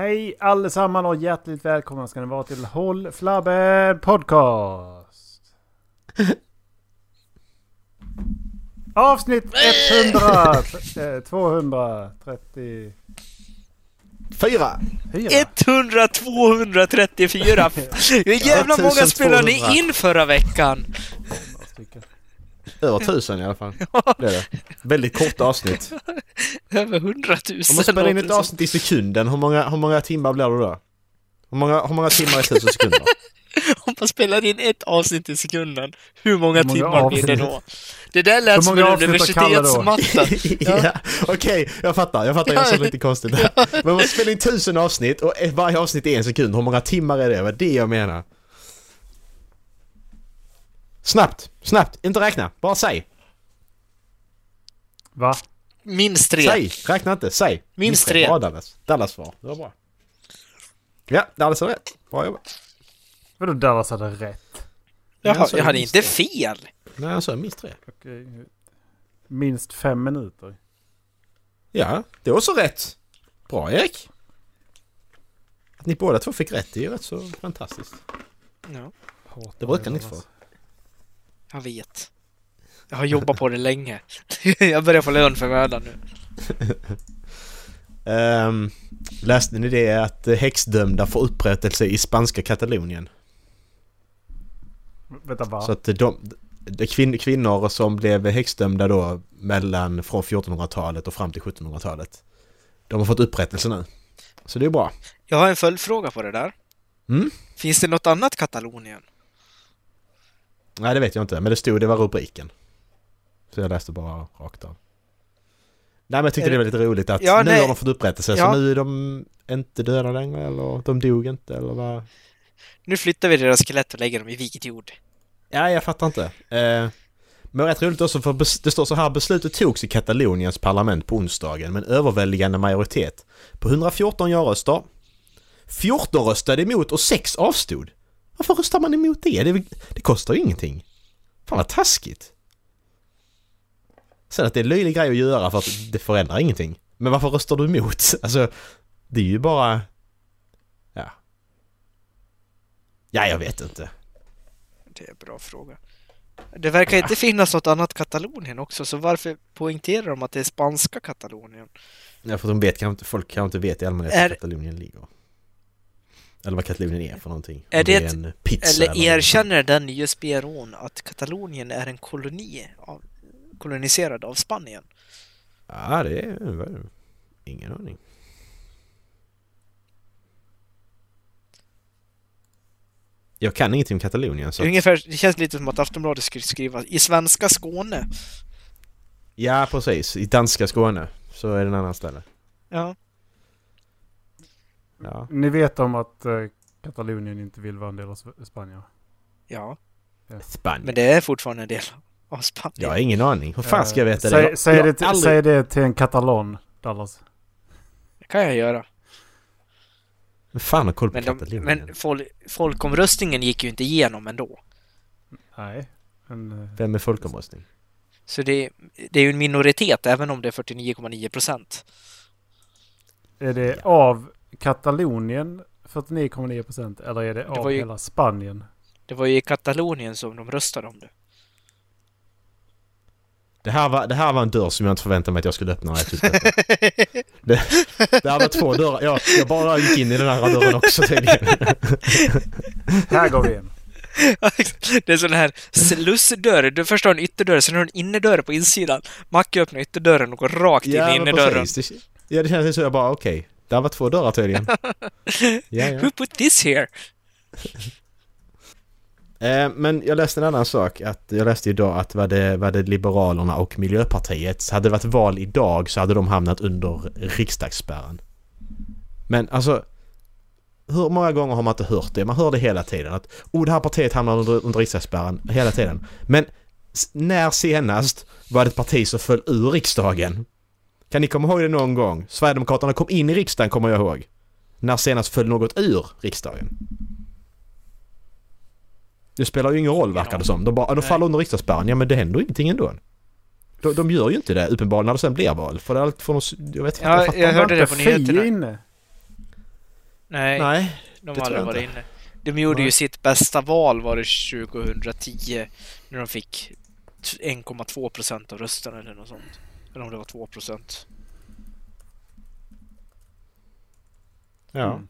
Hej allesammans och hjärtligt välkomna ska ni vara till Håll Flabben Podcast. Avsnitt 100, eh, 230... Fyra! Fyra. 100 234! Hur jävla många spelade ni in förra veckan? Över tusen i alla fall. Det är det. Väldigt korta avsnitt. Över 100 000. Om man spelar in ett avsnitt i sekunden, hur många, hur många timmar blir det då? Hur många, hur många timmar är tusen sekunder? Om man spelar in ett avsnitt i sekunden, hur många, Hur många timmar blir det avsnitt? då? Det där lät Hur som en avsnitt universitetsmatta. ja, okej, jag fattar. Jag fattar, jag sa lite konstigt där. Men om man spelar in tusen avsnitt och varje avsnitt är en sekund, hur många timmar är det? Det var det jag menar. Snabbt, snabbt, inte räkna, bara säg. Va? Minst tre. Säg, räkna inte, säg. Minst tre. Bra Dallas. Dallas svar, det var bra. Ja, Dallas har rätt. Bra jobbat. Vadå Dallas hade rätt? Jaha, Jag jag hade inte tre. fel. Nej, han sa minst tre. Okej. Minst fem minuter. Ja, det var så rätt. Bra Erik. Att ni båda två fick rätt är ju rätt så fantastiskt. Ja, Det brukar ni inte få. Jag vet. Jag har jobbat på det länge. jag börjar få lön för mödan nu. Um, läste ni det att häxdömda får upprättelse i spanska Katalonien? Vänta va? Så att de, de kvin, kvinnor som blev häxdömda då mellan från 1400-talet och fram till 1700-talet. De har fått upprättelse nu. Så det är bra. Jag har en följdfråga på det där. Mm? Finns det något annat Katalonien? Nej det vet jag inte men det stod, det var rubriken. Så jag läste bara rakt av. Nej men jag tyckte Är det var det- lite roligt att Ja, nu nej. har de fått upprättelse Ja. så nu är de inte döda längre eller de dog inte eller vad? Nu flyttar vi deras skelett och lägger dem i viket jord. Ja, jag fattar inte. Eh, men rätt roligt också för det står så här beslutet togs i Kataloniens parlament på onsdagen med en överväldigande majoritet. På 114 ja-röster. 14 röstade emot och 6 avstod. Varför röstar man emot det? Det, det kostar ju ingenting. Fan vad taskigt. Sen att det är en löjlig grej att göra för att det förändrar ingenting. Men varför röstar du emot? Alltså, det är ju bara... Ja. Ja, jag vet inte. Det är en bra fråga. Det verkar inte finnas något annat Katalonien också, så varför poängterar de att det är spanska Katalonien? Ja, för de vet folk kanske inte vet i allmänhet Är- Katalonien ligger. Eller vad Katalonien är för någonting. Är Om det är en pizza Eller något erkänner den nya Speron att Katalonien är en koloni av, koloniserad av Spanien? Ja, det är... det? Ingen aning. Jag kan ingenting om Katalonien så Det, ungefär, det känns lite som att Aftonbladet skulle skriva i svenska Skåne. Ja, precis. I danska Skåne så är det en annan ställe. Ja. Ja. Ni vet om att eh, Katalonien inte vill vara en del av Sp- Spanien? Ja, Spanien. men det är fortfarande en del av Spanien. Jag har ingen aning. Hur fan ska jag veta Eh, det? Säg, Jag- säg, jag det till, aldrig- säg det till en katalon, Dallas. Det kan jag göra. Vem fan har koll på Men, de, Katalonien? men fol, folkomröstningen gick ju inte igenom ändå. Nej. Men, eh, Vem är folkomröstning? Så det, det är ju en minoritet, även om det är 49,9 procent. är det av Katalonien 49,9 procent eller är det, av var ju- hela Spanien? Det var ju i Katalonien som de röstade om det. Det här, var, det här var en dörr som jag inte förväntade mig att jag skulle öppna när jag tyckte det. det, det här var två dörrar. Jag, jag bara gick in i den andra dörren också tydligen. Här går vi in. det är sån här slussdörr. Du först har en ytterdörr, sen har du en innerdörr på insidan. Macke öppnar ytterdörren och går rakt in i men innerdörren. precis. Det, ja, det kändes så jag bara okej. Det här var två dörrar tydligen. Ja, ja. Who put this here? Eh, men jag läste en annan sak. Att jag läste idag att var det, var det Liberalerna och Miljöpartiet. Hade det varit val idag så hade de hamnat under riksdagsspärren. Men alltså... Hur många gånger har man inte hört det? Man hör det hela tiden. Att oh, det här partiet hamnar under, under riksdagsspärren. Hela tiden. Men när senast var det ett parti som föll ur riksdagen? Kan ni komma ihåg det någon gång? Sverigedemokraterna kom in i riksdagen kommer jag ihåg. När senast föll något ur riksdagen? Det spelar ju ingen roll verkar det som. De, bara, de faller under riksdagsspärren. Ja men det händer ingenting ändå. De, de gör ju inte det uppenbarligen när det sen blir val. För allt oss, jag vet inte. Ja, jag inte. hörde det på nyheterna. inne. Nej, Nej. de har aldrig jag varit inne. De gjorde Nej. ju sitt bästa val var det 2010 när de fick t- 1,2 procent av rösterna eller något sånt. Eller om det var 2 procent. Ja. Mm.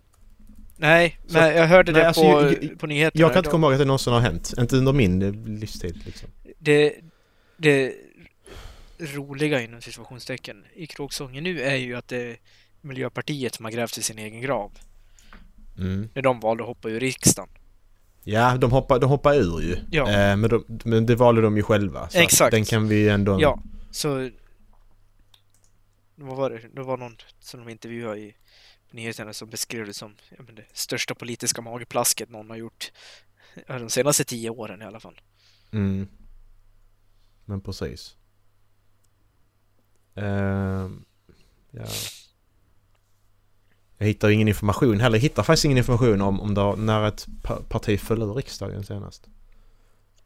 Nej, Så- men jag hörde Nej, det alltså, på, jag- på nyheterna Jag kan inte komma ihåg att det någonsin har hänt. Inte under min eh, livstid liksom. det, det roliga inom situationstecken i kråksången nu är ju att det är Miljöpartiet som har grävt i sin egen grav. Mm. När de valde att hoppa ur riksdagen. Ja, de hoppar, de hoppar ur ju. Ja. Eh, men, de, men det valde de ju själva. Så Exakt. Den kan vi ändå... Ja, så... Vad var det? Det var någon som de intervjuade i nyheterna som beskrev det som ja, men det största politiska mageplasket någon har gjort de senaste tio åren i alla fall. Mm. Men precis. Uh, ja. Jag hittar ingen information heller. Jag hittar faktiskt ingen information om, om det, när ett parti föll ur riksdagen senast.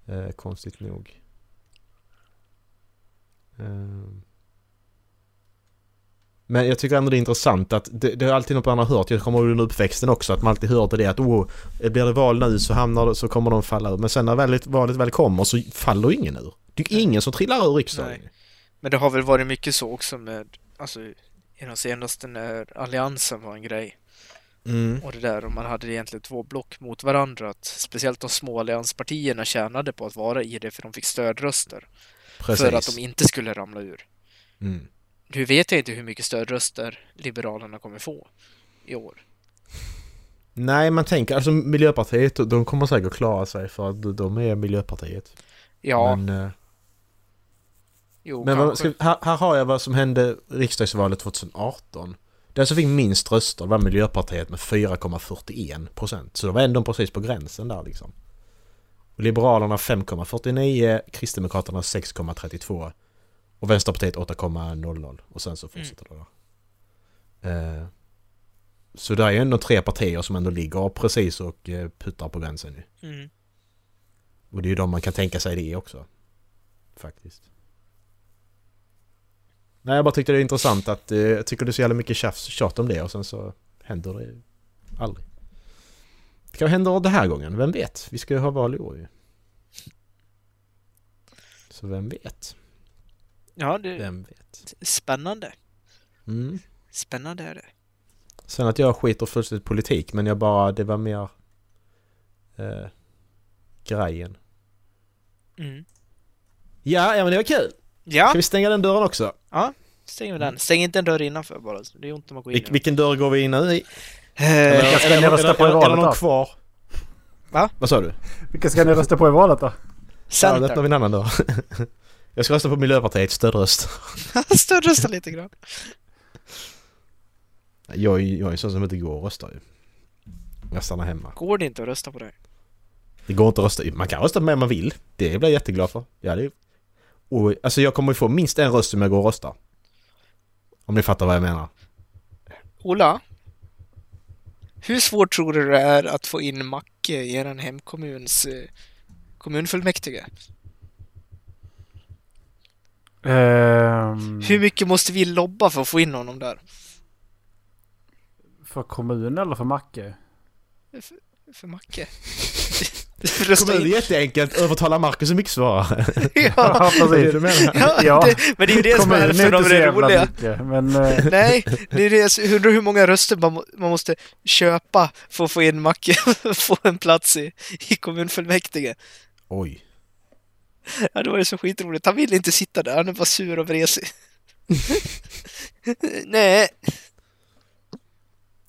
Eh, konstigt nog. Ehm. Men jag tycker ändå det är intressant att det, det är alltid något man har hört. Jag kommer ihåg under uppväxten också att man alltid hörde det att oh, blir det val nu så hamnar det, så kommer de falla ur. Men sen när valet, valet väl kommer så faller ingen ur. Det är ingen som trillar ur riksdagen. Nej. Men det har väl varit mycket så också med, alltså de senaste när alliansen var en grej. Mm. Och det där om man hade egentligen två block mot varandra. Att speciellt de små allianspartierna tjänade på att vara i det för de fick stödröster. Precis. För att de inte skulle ramla ur. mm. Nu vet jag inte hur mycket stödröster Liberalerna kommer få i år. Nej, man tänker alltså Miljöpartiet, de kommer säkert klara sig för att de är Miljöpartiet. Ja, Men, eh, jo, men vad, ska, här, här har jag vad som hände riksdagsvalet 2018. Den som fick minst röster var Miljöpartiet med 4,41 procent. Så det var ändå precis på gränsen där liksom. Liberalerna 5,49, Kristdemokraterna 6,32 och Vänsterpartiet 8,00 och sen så fortsätter det där. Eh, så det är ändå tre partier som ändå ligger precis och eh, puttar på gränsen ju. Mm. Och det är ju de man kan tänka sig det också. Faktiskt. Nej, jag bara tyckte det är intressant att eh, jag tycker det är så jävla mycket tjafs, tjat om det och sen så händer det aldrig. Det kan hända den här gången, vem vet? Vi ska ju ha val i år ju. Så vem vet? Ja, det Vem vet? spännande. Mm. Spännande är det. Sen att jag skiter fullständigt i politik men jag bara, det var mer eh, grejen. Mm. Ja, ja men det var kul! Ja, Ska vi stänga den dörren också? stäng med den. Stäng inte en dörr innanför bara. Det är ont om att gå in. Vil- vilken dörr går vi in nu i? Eh, Vilka ska ni rösta på i valet någon då? kvar? Va? Vad sa du? Vilka ska ni rösta på i valet då? Ja, det öppnar vi en annan dörr. Jag ska rösta på Miljöpartiet, stödröst. Stödrösta lite grann. Jag, är- jag är en sån som inte går och röstar ju. Jag stannar hemma. Går det inte att rösta på dig? Det går inte att rösta. Man kan rösta på mig om man vill. Det blir jag jätteglad för. Ja, det är... och, alltså jag kommer ju få minst en röst om jag går och röstar. Om ni fattar vad jag menar. Ola? Hur svårt tror du det är att få in Macke i er hemkommuns eh, kommunfullmäktige? Ehm, Hur mycket måste vi lobba för att få in honom där? För kommun eller för Macke? För Macke? Rösta Kommun är jätteenkelt. Övertala Marcus är mycket svårare. Ja, Ja, Det är det precis. du menar? ja, Ja. Det, men det är ju det som är för de är roliga. mycket. Men eh, Nej, det är det. Undrar hur många röster man, man måste köpa för att få in Macke och få en plats i, i kommunfullmäktige. Oj. Ja, det var ju så skitroligt. Han ville inte sitta där, han bara sur och vresig. Nej,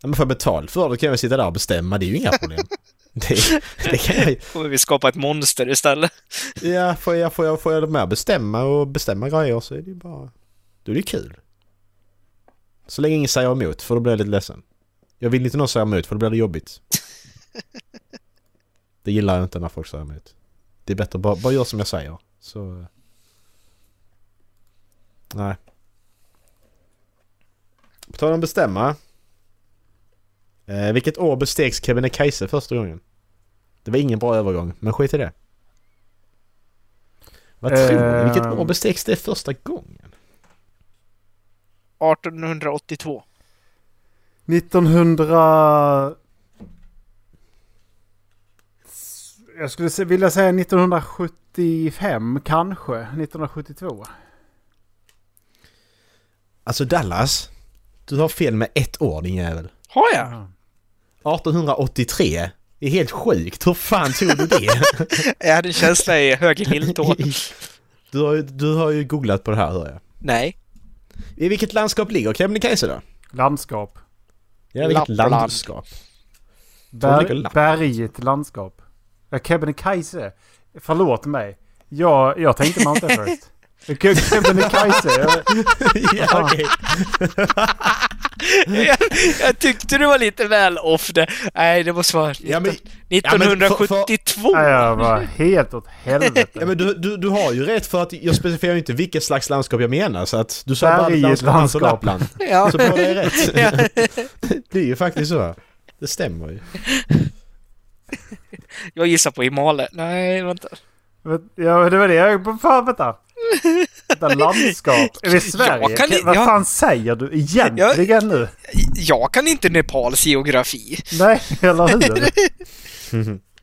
Ja, men får jag betalt för det kan jag sitta där och bestämma. Det är ju inga problem. Det, det kan jag kommer vi skapa ett monster istället. Ja, får jag, får jag, får jag med bestämma och bestämma grejer så är det ju bara... Då är det kul. Så länge ingen säger emot, för då blir jag lite ledsen. Jag vill inte någon säga emot, för då blir det jobbigt. Det gillar jag inte när folk säger emot. Det är bättre bara, bara göra som jag säger. Så... eh. Nej. På tal om bestämma. Eh, vilket år bestegs Kebnekaise första gången? Det var ingen bra övergång, men skit i det. Vad tror ni? Vilket Ehm. år bestegs det första gången? 1882. 1900... Jag skulle vilja säga 1975 kanske. 1972. Alltså Dallas. Du har fel med ett år din jävel. Har jag? Ja. 1883. Det är helt sjukt. Hur fan tog du det? Jag hade en känsla i höger lilltå. du, har ju, du har ju googlat på det här hör jag. Nej. I vilket landskap ligger Kebnekaise då? Landskap. Ja, vilket Lappland. landskap? Tror du ligger Ber Lapp? bergigt landskap. Ja, Kebnekaise. Förlåt mig. Jag, jag tänkte Mount Everest. Ke- Kebnekaise. jag- ja, okej. jag, jag tyckte du var lite väl off det. Nej, det måste vara Ja, men- 1972. Nej, jag var helt åt helvete. Ja, men du, du, du har ju rätt för att jag specificerar inte vilket slags landskap jag menar så att du sa bara landskap, landskap. Lappland. Ja. Så båda är rätt. Ja. Det är ju faktiskt så. Det stämmer ju. Jag gissar på Himalaya. Nej, vänta. Ja, det var det jag... Fan, vänta. Vänta, landskap. Är vi i Sverige? Jag kan Vad fan säger du egentligen nu? Jag kan inte Nepals geografi. Nej, eller hur?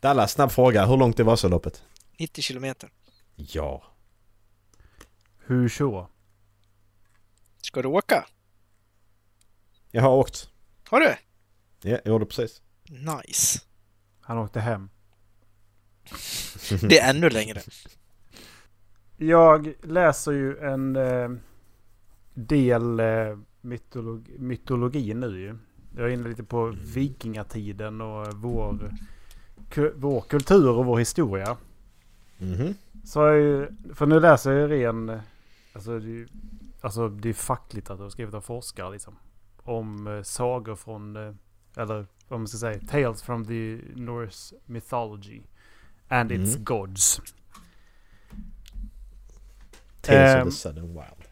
Dallas, snabb fråga. Hur långt är Vasaloppet? 90 kilometer. Ja. Hur så? Ska du åka? Jag har åkt. Har du? Ja, jag gjorde precis. Nice. Han åkte hem. Det är ännu längre. Jag läser ju en eh, del eh, mytolog mytologi nu ju. Jag är inne lite på vikingatiden och vår, ku vår kultur och vår historia. Mhm. Så jag, för nu läser jag ju ren, alltså det är, ju- alltså det är facklitteratur skrivet av forskare liksom. Om eh, sagor från, eh, eller vad man ska säga, Tales from the Norse mythology and its Mm. gods. Tales Ehm. of the Southern Wild.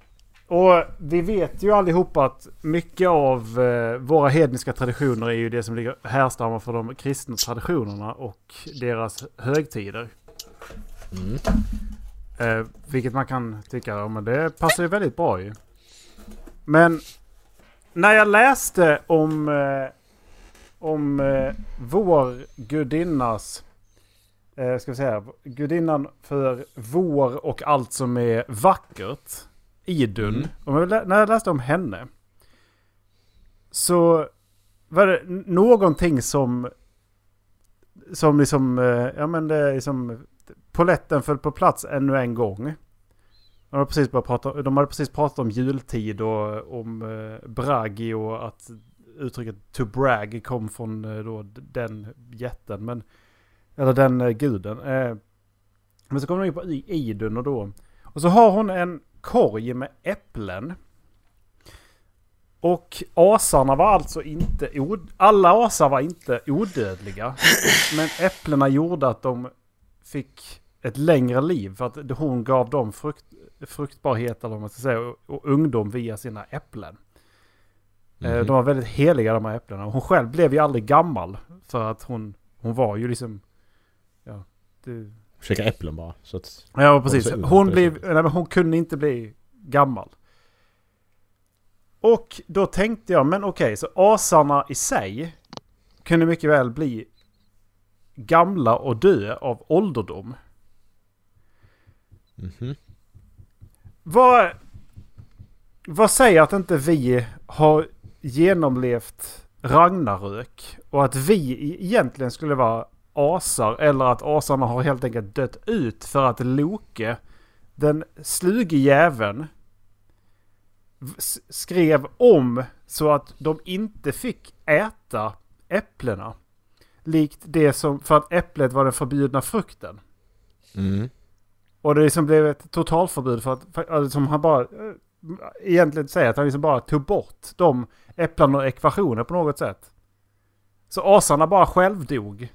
Och vi vet ju allihopa att mycket av eh, våra hedniska traditioner är ju det som ligger härstammar från de kristna traditionerna och deras högtider. Mm. Eh, vilket man kan tycka, ja, men det passar ju väldigt bra ju. Men när jag läste om, eh, om eh, vår gudinnas, eh, ska vi säga, gudinnan för vår och allt som är vackert, Idun. Mm. Och när jag läste om henne så var det någonting som som liksom, eh, ja men det är liksom Poletten föll på plats ännu en gång. De hade precis, börjat prata, de hade precis pratat om jultid och om eh, bragg och att uttrycket to brag kom från eh, då den jätten. Men, eller den eh, guden. Eh, men så kommer de in på Idun och då. Och så har hon en korg med äpplen. Och asarna var alltså inte... od- Alla asar var inte odödliga. Men äpplena gjorde att de fick ett längre liv. För att hon gav dem frukt, fruktbarhet eller vad man ska säga. Och ungdom via sina äpplen. Mhm. De var väldigt heliga de här äpplena. Hon själv blev ju aldrig gammal. För att hon, hon var ju liksom... Ja, det, Käka äpplen bara. Så att... Ja, precis. Hon, blev, nej, men hon kunde inte bli gammal. Och då tänkte jag, men okej, så asarna i sig kunde mycket väl bli gamla och dö av ålderdom. Mhm. Vad, vad säger att inte vi har genomlevt Ragnarök och att vi egentligen skulle vara asar eller att asarna har helt enkelt dött ut för att Loke, den sluge jäveln, skrev om så att de inte fick äta äpplena. Likt det som, för att äpplet var den förbjudna frukten. Mm. Och det liksom blev ett totalförbud för att, för, alltså, som han bara, eh, egentligen säger att han liksom bara tog bort de äpplen och ekvationer på något sätt. Så asarna bara självdog.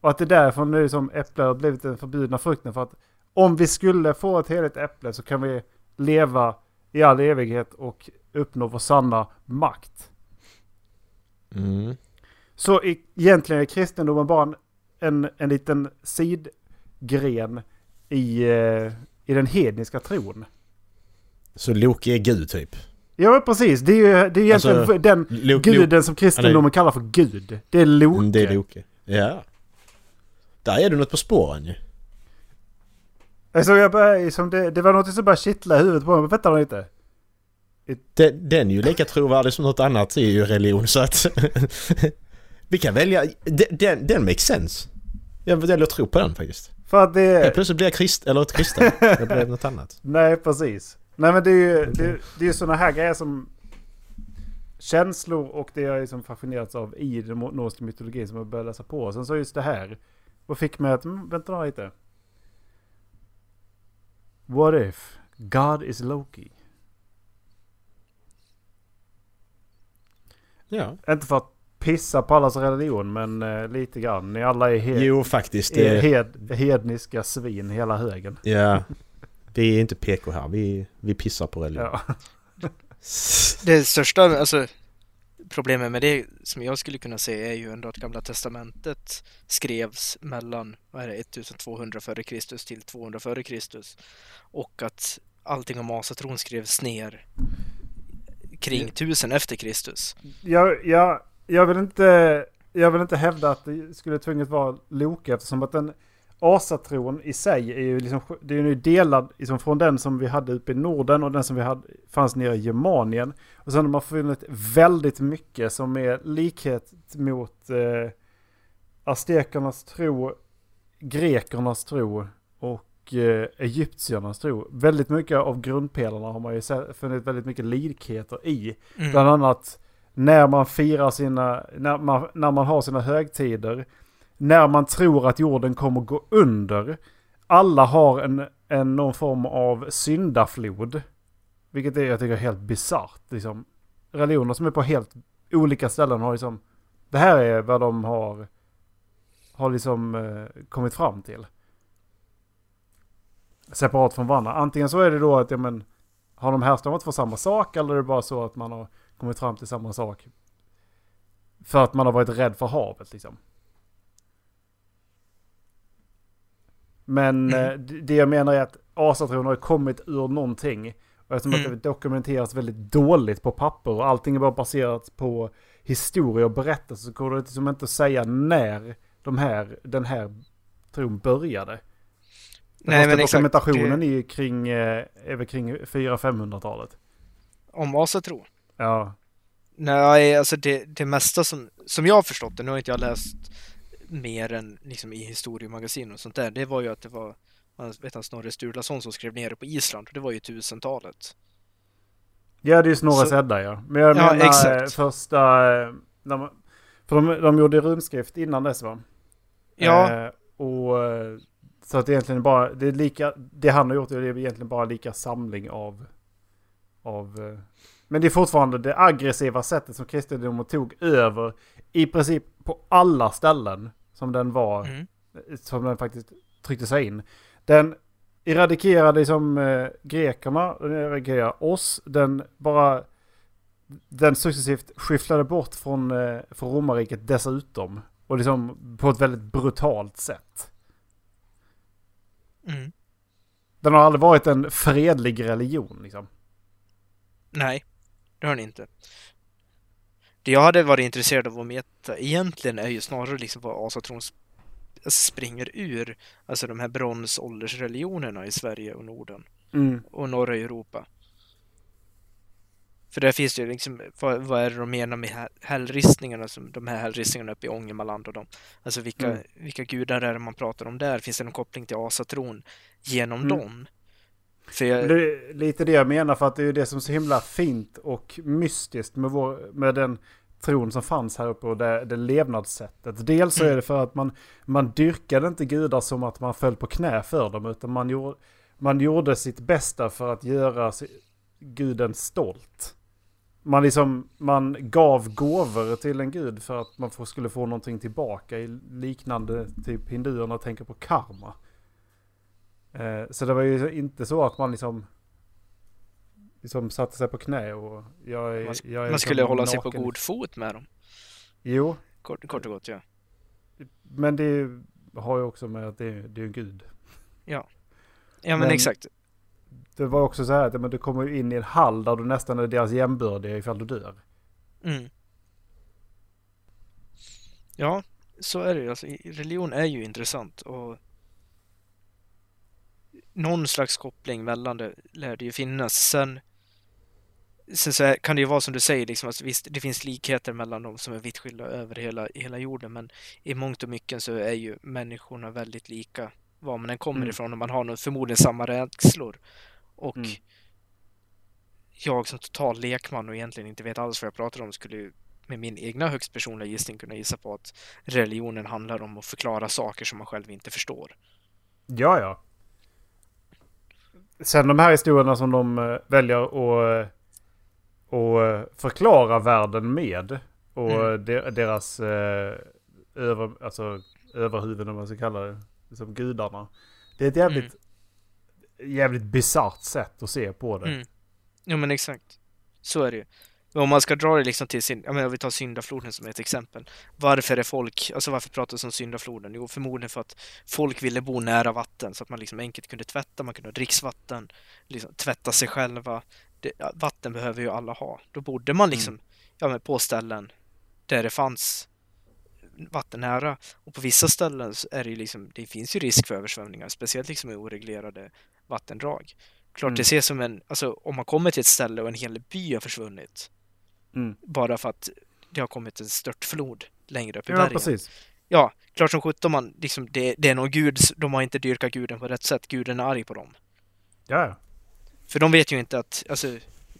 Och att det är därför nu som äpple har blivit den förbjudna frukten. För att om vi skulle få ett heligt äpple så kan vi leva i all evighet och uppnå vår sanna makt. Mm. Så egentligen är kristendomen bara en, en, en liten sidgren i, eh, i den hedniska tron. Så Loki är gud typ? Ja precis. Det är ju det är egentligen Alltså, den Lo- guden som kristendomen kallar för gud. Det är Loke. Mm, det är Loke. Ja. Där är du något på spåren ju. Alltså jag började, som det, det var något som började kittla i huvudet på mig. Vänta lite. Den, den är ju lika trovärdig som något annat i religion så att... vi kan välja... Den, den, den makes sense. Jag väljer att tro på den faktiskt. För att det... Helt plötsligt blir jag krist... Eller ett kristen. Jag blev något annat. Nej precis. Nej men det är ju det, det är sådana här grejer som... Känslor och det jag liksom fascinerats av i den nordiska mytologin som jag började läsa på. Sen så just det här. Vad fick mig att... Mm, vänta lite. What if God is Loki? Ja. Inte för att pissa på allas religion men eh, lite grann. Ni alla är, hed, Jo faktiskt. är Det, hed, hedniska svin hela högen. ja. Vi är inte PK här. Vi, vi pissar på religion. Ja. Det största alltså, problemet med det som jag skulle kunna se är ju ändå att Gamla Testamentet skrevs mellan vad är det, 1200 f.Kr. till 200 f.Kr. och att allting om asatron skrevs ner kring 1000 efter Kristus. Jag, jag, jag, vill inte, jag vill inte hävda att det skulle tvunget vara Loke eftersom att den asatron i sig är ju liksom, det är ju delad liksom från den som vi hade uppe i Norden och den som vi hade, fanns nere i Germanien. Och sen har man funnit väldigt mycket som är likhet mot eh, aztekernas tro, grekernas tro och eh, egyptiernas tro. Väldigt mycket av grundpelarna har man ju funnit väldigt mycket likheter i. Mm. Bland annat när man firar sina, när man, när man har sina högtider. När man tror att jorden kommer gå under. Alla har en, en någon form av syndaflod. Vilket är, jag tycker är helt bisarrt. Liksom. Religioner som är på helt olika ställen har liksom... Det här är vad de har, har liksom eh, kommit fram till. Separat från varandra. Antingen så är det då att, ja men, har de härstammat från samma sak eller är det bara så att man har kommit fram till samma sak? För att man har varit rädd för havet liksom. Men Mm. eh, det jag menar är att asatron har kommit ur någonting. Och eftersom att Mm. det dokumenteras väldigt dåligt på papper och allting är bara baserat på historia och berättelser så går det liksom inte att säga när de här, den här tron började. Den Nej, men dokumentationen Det- är ju kring, eh, är väl kring 400-500-talet. Om asatro? Ja. Nej, alltså det, det mesta som, som jag har förstått det, nu har inte jag läst mer än liksom i historiemagasin och sånt där, det var ju att det var vet han, Snorre Sturlason som skrev ner det på Island och det var ju tusentalet. Ja, det är ju Snorre Så- Edda ja. Men jag Ja, menar exakt. eh, första... eh, När man, för de, de gjorde runskrift innan dess va? Ja, Eh, och eh, så att det egentligen bara, det är lika, det han har gjort är egentligen bara lika samling av, av eh, men det är fortfarande det aggressiva sättet som kristendomen tog över i princip på alla ställen som den var, mm. som den faktiskt tryckte sig in. Den eradikerade liksom eh, grekerna, den eradikerade oss, den bara, den successivt skyfflade bort från, eh, från romarriket dessutom. Och liksom på ett väldigt brutalt sätt. Mm. Den har aldrig varit en fredlig religion liksom. Nej, det har ni inte. Det jag hade varit intresserad av att veta egentligen är ju snarare liksom vad asatron sp- springer ur, alltså de här bronsåldersreligionerna i Sverige och Norden Mm. och norra Europa. För där finns det ju liksom, vad, vad är det de menar med hä- hällristningarna, som de här hällristningarna uppe i Ångermanland och de, alltså vilka, Mm. vilka gudar är det man pratar om där? Finns det någon koppling till asatron genom Mm. dem? För jag, Det är lite det jag menar för att det är ju det som är så himla fint och mystiskt med, vår, med den tron som fanns här uppe och det, det levnadssättet. Dels så är det för att man, man dyrkade inte gudar som att man föll på knä för dem utan man gjorde, man gjorde sitt bästa för att göra guden stolt. Man, liksom, man gav gåvor till en gud för att man skulle få någonting tillbaka i liknande typ hinduerna tänker på karma. Eh, så det var ju inte så att man liksom, liksom satte sig på knä och jag är, Man- jag är man skulle liksom hålla sig på naken. god fot med dem. Jo, Kort, kort och gott, ja. men det har ju också med att det, det är en gud. Ja, men, Men- exakt. det var också så här att men du kommer ju in i en hall där du nästan är deras jämbördiga ifall du dör. Mm. Ja, så är det ju. Alltså, religion är ju intressant och någon slags koppling mellan det lär det ju finnas. Sen, sen så är, kan det ju vara som du säger, liksom, att visst, det finns likheter mellan dem som är vitt skilda över hela, hela jorden, men i mångt och mycket så är ju människorna väldigt lika var man än kommer Mm. ifrån och man har nog förmodligen samma rädslor. Och Mm. jag som total lekman och egentligen inte vet alls vad jag pratar om skulle ju med min egna högst personliga gissning kunna gissa på att religionen handlar om att förklara saker som man själv inte förstår. Ja, ja. Sen de här historierna som de eh, väljer att, eh, att eh, förklara världen med. Och Mm. de, deras eh, över, alltså, överhuvuden, om man ska kalla det, som gudarna. Det är ett jävligt, jävligt bisarrt sätt att se på det. Mm. Jo men exakt. Så är det ju. Men om man ska dra det liksom till sin, jag menar vi tar syndafloden som ett exempel. Varför är folk, alltså varför pratas om syndafloden? Jo förmodligen för att folk ville bo nära vatten så att man liksom enkelt kunde tvätta, man kunde ha dricksvatten, liksom tvätta sig själva. Det, vatten behöver ju alla ha. Då bodde man liksom ja, men på ställen där det fanns vatten nära. Och på vissa ställen är det ju liksom, det finns ju risk för översvämningar, speciellt liksom i oreglerade vattendrag. Klart Mm. det ses som en, alltså om man kommer till ett ställe och en hel by har försvunnit Mm. bara för att det har kommit en störtflod längre upp i Ja, bergen. precis. Ja, klart som sjutton man, liksom, det, det är någon gud, de har inte dyrkat guden på rätt sätt, guden är arg på dem. Ja. För de vet ju inte att, alltså,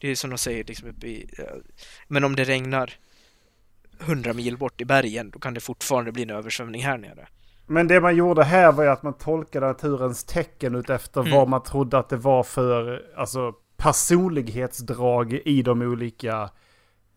det är som de säger liksom uppe i, eh, men om det regnar hundra mil bort i bergen, då kan det fortfarande bli en översvämning här nere. Men det man gjorde här var ju att man tolkade naturens tecken utefter Mm. vad man trodde att det var för alltså, personlighetsdrag i de olika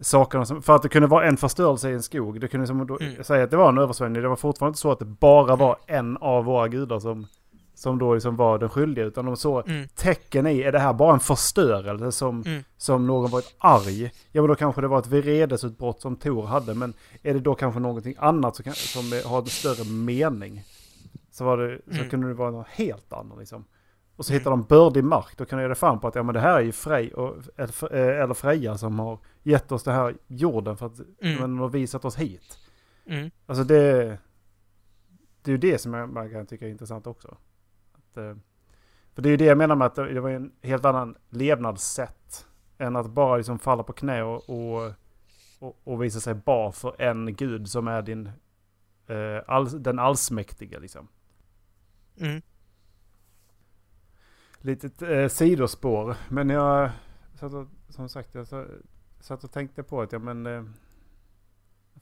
sakerna. Som, för att det kunde vara en förstörelse i en skog. Det kunde som då Mm. säga att det var en översvämning. Det var fortfarande inte så att det bara var en av våra gudar som, som då liksom var den skyldiga. Utan de såg Mm. tecken i, är det här bara en förstörelse som, Mm. som någon varit arg? Ja men då kanske det var ett vredesutbrott som Tor hade. Men är det då kanske någonting annat som, som har en större mening? Så, var det, så Mm. kunde det vara något helt annat liksom. Och så Mm. hittar de bördig mark. Då kan de göra det fram på att ja, men det här är ju Frej och, eller, eh, eller Freja som har gett oss det här jorden för att Mm. men, har visat oss hit. Mm. Alltså det, det är ju det som jag, man kan tycka är intressant också. Att, eh, för det är ju det jag menar med att det, var en helt annan levnadssätt. Än att bara liksom falla på knä och, och, och, och visa sig bar för en gud som är din, eh, all, den allsmäktiga liksom. Mm. Litet eh, sidospår. Men jag satt och, som sagt, jag sa- satt och tänkte på att ja men eh,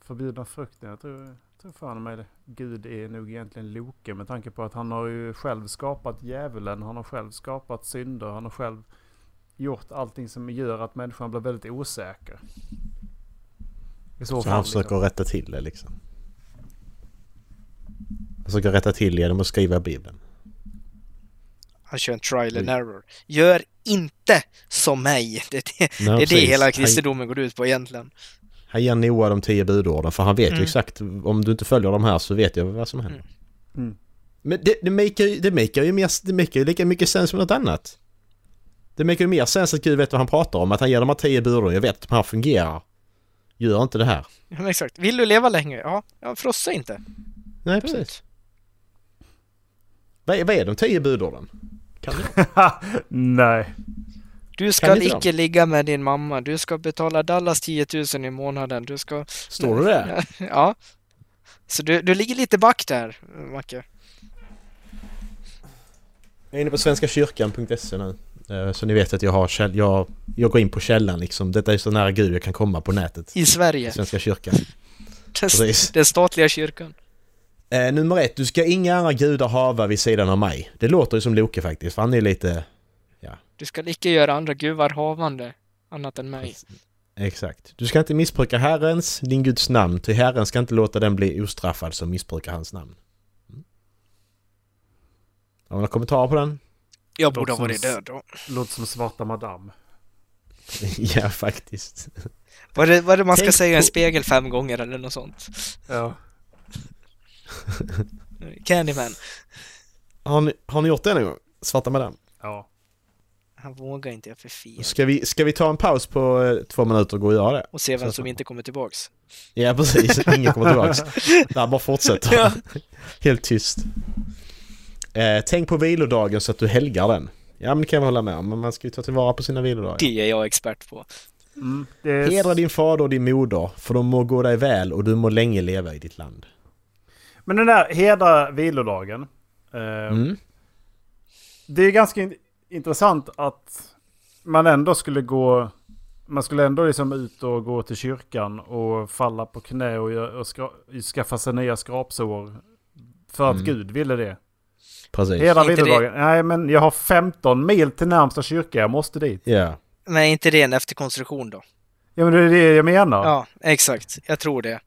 förbjudna frukten. Jag tror, jag tror fan mig det. Gud är nog egentligen Loke med tanke på att han har ju själv skapat djävulen. Han har själv skapat synder. Han har själv gjort allting som gör att människan blir väldigt osäker. I så, Så fall. han försöker liksom. rätta till det liksom. Försöker rätta till genom att skriva Bibeln. Han kör en trial and error. Gör inte som mig! Det är det, Nej, det, är det precis. hela Han- kristendomen går ut på egentligen. Han ger Noa de tio budorden för han vet Mm. ju exakt om du inte följer de här så vet jag vad som händer. Mm. Mm. Men det, det makar ju det makar ju mer, det makar ju lika mycket sens som något annat. Det makar ju mer sens att Gud vet vad han pratar om. Att han ger de här tio budorden. Jag vet att de här fungerar. Gör inte det här. Ja, men exakt. Vill du leva länge? Ja, ja frossa inte. Nej precis. Vad är, vad är de tio budorden? Kan du? Nej. Du ska icke ligga med din mamma. Du ska betala Dallas 10 000 i månaden. Du ska... Står det det? Ja. Så du, du ligger lite back där, Macke. Jag är inne på svenskakyrkan.se nu. Eh, Så ni vet att jag har käll, jag, jag går in på källan liksom. Detta är så nära Gud jag kan komma på nätet. I Sverige. Svenska kyrkan. Den, den statliga kyrkan. Eh, nummer ett, du ska inga andra gudar hava vid sidan av mig. Det låter ju som Loke faktiskt, för han är lite... Du ska icke göra andra gudar havande annat än mig. Exakt. Du ska inte missbruka Herrens, din Guds namn, ty Herren ska inte låta den bli ostraffad som missbrukar hans namn. Mm. Har du några kommentarer på den? Jag borde ha varit död då. Låter som svarta madam. ja, faktiskt. Vad är det, vad är det man ska Tänk säga i en spegel fem gånger eller något sånt? Ja. Candyman. Har ni, har ni gjort det någon gång? Svarta madam? Ja. Han vågar inte, jag är för fin. Ska vi, ska vi ta en paus på eh, två minuter och gå och göra det? Och se vem Så- som inte kommer tillbaks. Ja precis, ingen kommer tillbaks. Det här bara fortsätter. Ja. Helt tyst. Eh, tänk på vilodagen så att du helgar den. Ja men det kan jag hålla med om, men man ska ju ta tillvara på sina vilodagar. Det är jag expert på. Mm, det är... Hedra din fader och din moder, för de må gå dig väl och du må länge leva i ditt land. Men den där hedra vilodagen. Eh, Mm. Det är ganska in- intressant att man ändå skulle gå... Man skulle ändå liksom ut och gå till kyrkan och falla på knä och, och ska, skaffa sig nya skrapsår. För att Mm. Gud ville det. Precis. Hela vilodagen. Nej men jag har 15 mil till närmsta kyrka. Jag måste dit. Ja. Men är inte det en efterkonstruktion då? Ja men det är det jag menar. Ja, exakt. Jag tror det.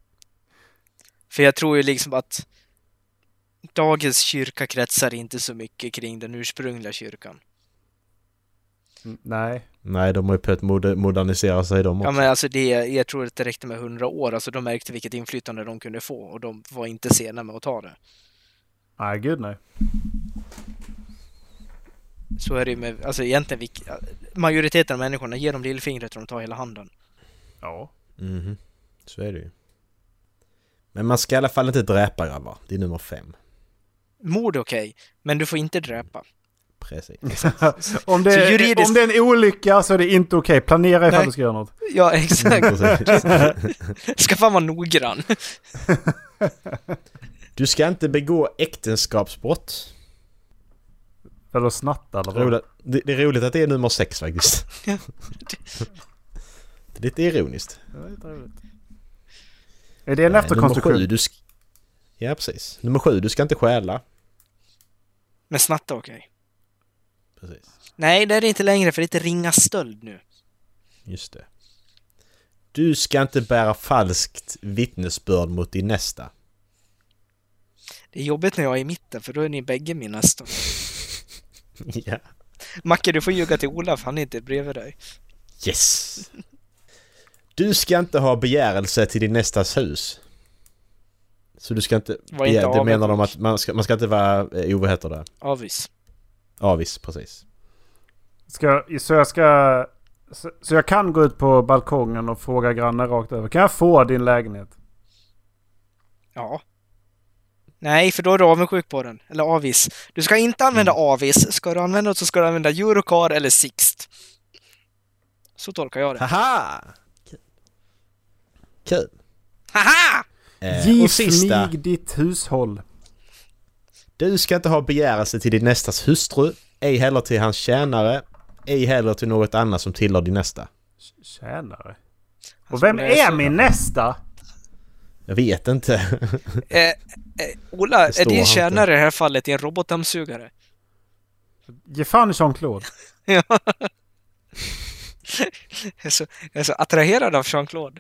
För jag tror ju liksom att dagens kyrka kretsar inte så mycket kring den ursprungliga kyrkan. Mm, Nej. Nej, de har ju börjat moder- modernisera sig de också. Ja men alltså det, jag tror att det räckte med hundra år, alltså de märkte vilket inflytande de kunde få och de var inte sena med att ta det. Nej gud nej. Så är det ju med, alltså egentligen, majoriteten av människorna ger dem lillfingret och de tar hela handen. Ja. Mhm. Så är det ju. Men man ska i alla fall inte dräpa grabbar. Det är nummer fem. Mord är okej, men du får inte dräpa. Precis. om, det, Så juridiskt- om det är en olycka så är det inte okej. Planera ifall Nej. du ska göra något. Ja, exakt. Precis. Ska fan vara noggrann. Du ska inte begå äktenskapsbrott. Eller snatta eller vad? Roligt. Det, det är roligt att det är nummer sex faktiskt. Det är lite ironiskt. Det var lite roligt. Är det en Eh, Nummer efterkonstruktion? sju, du Ja, precis. Nummer sju, du ska inte stjäla. Men snatta okej. Precis. Nej, det är det inte längre för det heter ringa stöld nu. Just det. Du ska inte bära falskt vittnesbörd mot din nästa. Det är jobbigt när jag är i mitten för då är ni bägge min nästa. ja. Macke, du får ljuga till Olaf, han är inte bredvid dig. Yes! Du ska inte ha begärelse till din nästas hus. Så du ska inte... Var inte begär- det menar de att man ska, man ska inte vara... Eh, vad heter det? Avis. Avis, precis. Ska, så jag ska... Så, så jag kan gå ut på balkongen och fråga grannen rakt över. Kan jag få din lägenhet? Ja. Nej, för då är du avundsjuk på den. Eller avis. Du ska inte använda avis. Ska du använda det så ska du använda Eurocar eller Sixt. Så tolkar jag det. Haha! Kul. Haha! Eh, Giv och sista. mig ditt hushåll. Du ska inte ha begärelse till din nästas hustru, ej heller till hans tjänare, ej heller till något annat som tillhör din nästa. Tjänare. Och Alltså, vem är min nästa? Jag vet inte. Eh, eh, Ola, är din tjänare i det här fallet en robotdammsugare? Ge fan i Jean-Claude. Ja. jag, är så, jag är så attraherad av Jean-Claude.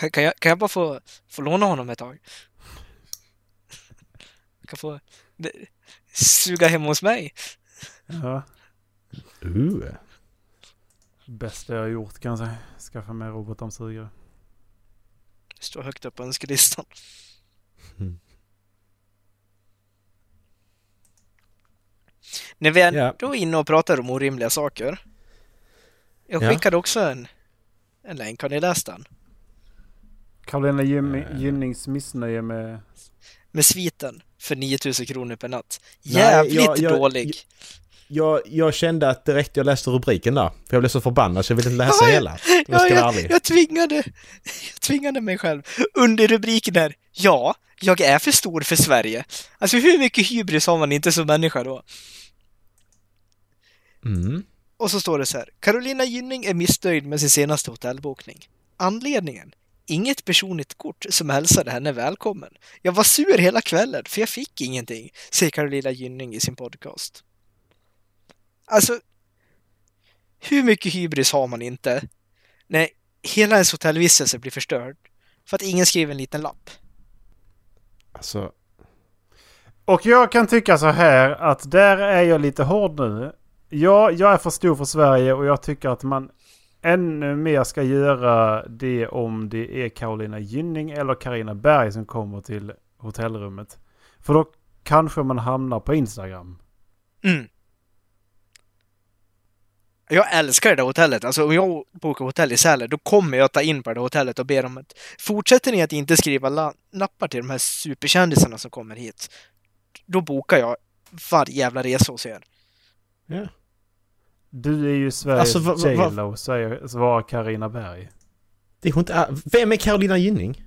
Kan, kan, jag, kan jag bara få, få låna honom ett tag? Jag kan få det, suga hem hos mig. Ja. Uh. Bästa jag har gjort kan jag säga. Skaffa mig robotdammsugare. Det står högt upp på önskelistan. Mm. När vi är Ja. då inne och pratar om orimliga saker. Jag Ja. skickade också en, en länk. Har ni läst den? Carolina Gym- Eh. Gynnings missnöje med... Med sviten för 9000 kronor per natt. Nej, Jävligt jag- jag- dålig. Jag, jag kände att räckte jag läste rubriken där. För jag blev så förbannad så jag ville inte läsa Ja, hela. Jag Ja, ska jag, jag, tvingade, jag tvingade mig själv. Under rubriken där, ja, jag är för stor för Sverige. Alltså hur mycket hybris har man inte som människa då? Mm. Och så står det så här. Carolina Gynning är missnöjd med sin senaste hotellbokning. Anledningen? Inget personligt kort som hälsade henne välkommen. Jag var sur hela kvällen för jag fick ingenting, säger Carolina Gynning i sin podcast. Alltså, hur mycket hybris har man inte när hela ens hotellvistelse blir förstörd för att ingen skriver en liten lapp? Alltså, Och jag kan tycka så här att där är jag lite hård nu. Ja, jag är för stor för Sverige och jag tycker att man ännu mer ska göra det om det är Carolina Gynning eller Karina Berg som kommer till hotellrummet. För då kanske man hamnar på Instagram. Mm. Jag älskar det där hotellet. Alltså om jag bokar hotell i Sälen, då kommer jag ta in på det där hotellet och ber om att fortsätter ni att inte skriva la- lappar till de här superkändisarna som kommer hit, då bokar jag varje jävla resa hos er. Ja. Du är ju Sveriges Alltså, J Lo, säger- svarar Carina Berg. Det är hon inte, vem är Carolina Gynning?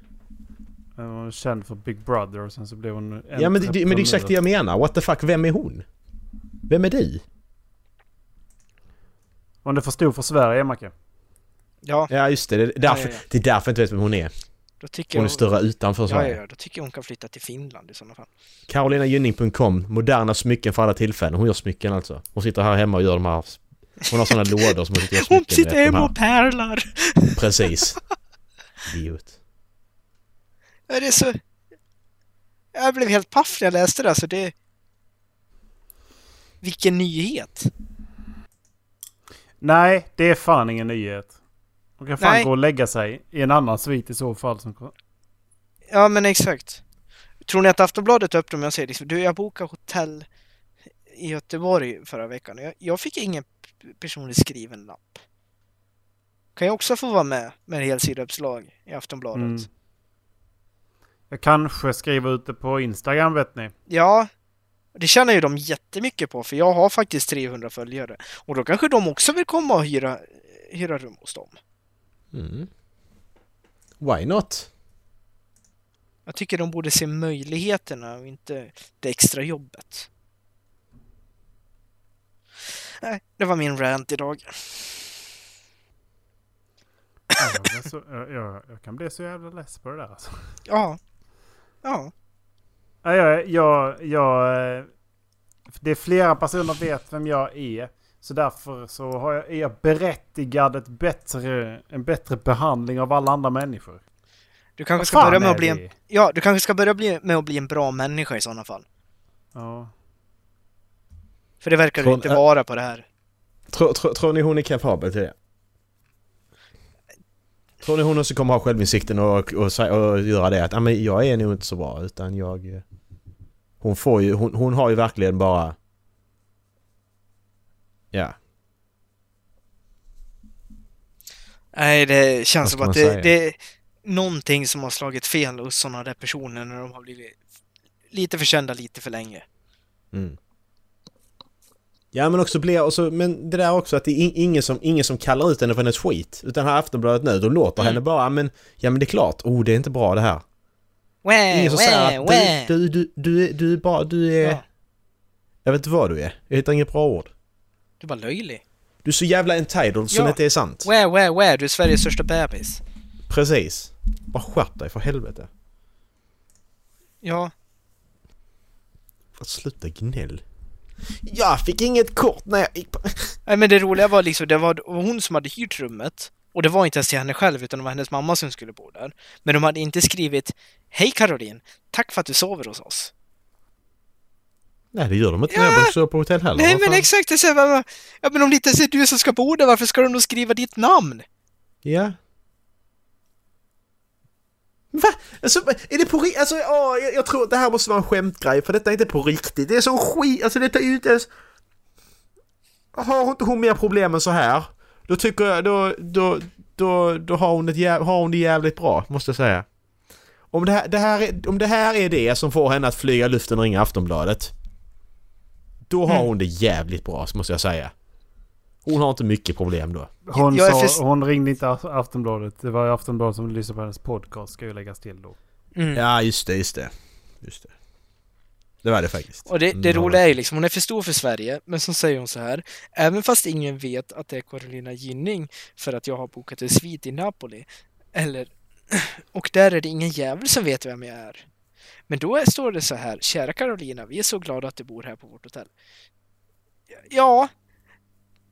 Hon är känd för Big Brother och sen så blev hon... Ja men det, men det är exakt det jag menar. What the fuck, vem är hon? Vem är du? Hon är för stor för Sverige, Macke. Ja, Ja just det, det är därför, Ja, ja, ja. Det är därför jag inte vet vem hon är. då tycker Hon är större utanför Ja, Sverige. ja, ja, då tycker jag hon kan flytta till Finland i sådana fall. Carolinagynning.com, moderna smycken för alla tillfällen. Hon gör smycken alltså. Hon sitter här hemma och gör de här... Hon har sådana lådor som hon sitter och gör smycken Hon sitter hemma och pärlar! Precis. Idiot. Ja, det är så... Jag blev helt paff när jag läste det, alltså det... Vilken nyhet! Nej, det är fan ingen nyhet. Hon kan fan Nej. gå och lägga sig i en annan svit i så fall. Som... Ja, men exakt. Tror ni att Aftonbladet öppnar med att säga liksom, du, jag bokade hotell i Göteborg förra veckan. Jag, jag fick ingen p- personlig skriven lapp. Kan jag också få vara med med en helsideuppslag i Aftonbladet? Mm. Jag kanske skriver ut det på Instagram vet ni. Ja, det tjänar ju de jättemycket på för jag har faktiskt 300 följare. Och då kanske de också vill komma och hyra, hyra rum hos dem. Mm. Why not? Jag tycker de borde se möjligheterna och inte det extra jobbet. Nej, det var min rant idag. Ja, Jag, så, jag, jag, jag kan bli så jävla less på det där alltså. Ja. Ja. Ja, jag, jag, jag, eh, det är flera personer vet vem jag är. Så därför så har jag, är jag berättigad ett bättre, en bättre behandling av alla andra människor. Du kanske ska börja med att bli en, ja, du kanske ska börja bli, med att bli en bra människa i sådana fall. Ja. För det verkar Från- inte vara på det här. Tror, tror, tror ni hon är kapabel till det? Tror ni hon också kommer ha självinsikten och, och, sä- och göra det att ah, men jag är nog inte så bra utan jag... eh, Hon får ju, hon, hon har ju verkligen bara... Ja. Nej, det känns som att det, det är någonting som har slagit fel hos sådana där personer när de har blivit lite för kända lite för länge. Mm. Ja men också blir, och så, men det där också att det är in- ingen som, ingen som kallar ut henne för hennes skit. Utan här Aftonbladet nu, de låter Mm. henne bara, men ja men det är klart, oh det är inte bra det här. Wä, Ingen som säger att wä. du, du, du, du, du är bara, du är... Ja, Jag vet inte vad du är. Jag hittar inget bra ord. du är bara löjlig. Du är så jävla entitled som Ja. inte är sant. Wä, wä, wä, du är Sveriges största bebis. Precis. Bara skärp dig för helvete. Ja, För sluta gnäll. Jag fick inget kort när jag gick på... Nej men det roliga var liksom, det var hon som hade hyrt rummet och det var inte ens till henne själv utan det var hennes mamma som skulle bo där. Men de hade inte skrivit Hej Caroline, tack för att du sover hos oss. Nej det gör de inte Ja. när jag sova på hotell heller. Nej Vad men exakt, det säger ja men om det inte ens är du som ska bo där, varför ska de då skriva ditt namn? Ja. Va? Alltså, är det på riktigt? Alltså, åh, jag, jag tror att det här måste vara en skämtgrej för detta är inte på riktigt. Det är så skit, alltså detta är ju inte ens... Har inte hon mer problem än så här? Då tycker jag, då, då, då, då har hon, ett jäv, har hon det jävligt bra, måste jag säga. Om det, här, det här är, om det här är det som får henne att flyga luften och ringa Aftonbladet. Då har Mm. hon det jävligt bra, måste jag säga. Hon har inte mycket problem då. Hon, sa, för- hon ringde inte Af- Aftonbladet. Det var Aftonbladet som lyssnade på hennes podcast. Ska ju läggas till då. Mm. Ja, just det, just det. Just det. Det var det faktiskt. Och det, det Mm, roliga är ju liksom, hon är för stor för Sverige, men så säger hon så här, även fast ingen vet att det är Carolina Gynning för att jag har bokat en svit i Napoli, eller, och där är det ingen jävel som vet vem jag är. Men då är, står det så här, kära Carolina, vi är så glada att du bor här på vårt hotell. Ja,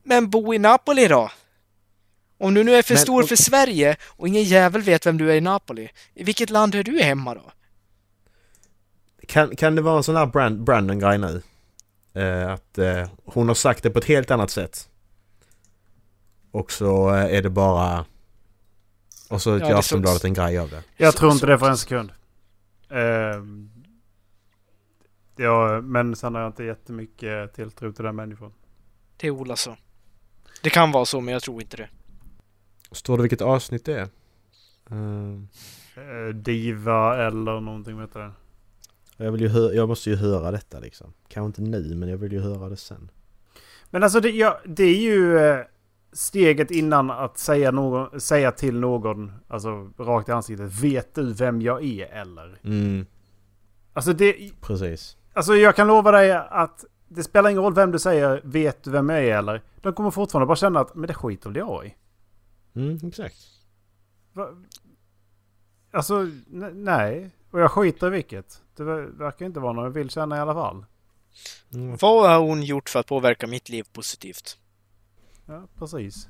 men bo i Napoli då? Om du nu är för Men- stor och- för Sverige och ingen jävel vet vem du är i Napoli, i vilket land är du hemma då? Kan, kan det vara en sån här brand, Brandon-grej nu? Eh, att eh, hon har sagt det på ett helt annat sätt. Och så eh, är det bara... Och så Ja, gör Aftonbladet en grej av det. Jag tror inte det för en sekund. Ehm, Ja, men sen har jag inte jättemycket tilltro till den människan. Det är Ola så. Det kan vara så, men jag tror inte det. Står det vilket avsnitt det är? Eh, Diva eller någonting heter det. jag, vill ju hö- jag måste ju höra detta liksom. Kanske inte nu, men jag vill ju höra det sen. Men alltså det, ja, det är ju eh, steget innan att säga, någon, säga till någon, alltså rakt i ansiktet, vet du vem jag är eller? Mm, Alltså det, precis. alltså jag kan lova dig att det spelar ingen roll vem du säger, vet du vem jag är eller? De kommer fortfarande bara känna att, men det skiter väl jag i. Mm, exakt. Va? Alltså, nej. Och jag skiter i vilket. Det ver- verkar inte vara någon jag vill känna i alla fall. Mm. Vad har hon gjort för att påverka mitt liv positivt? Ja, precis.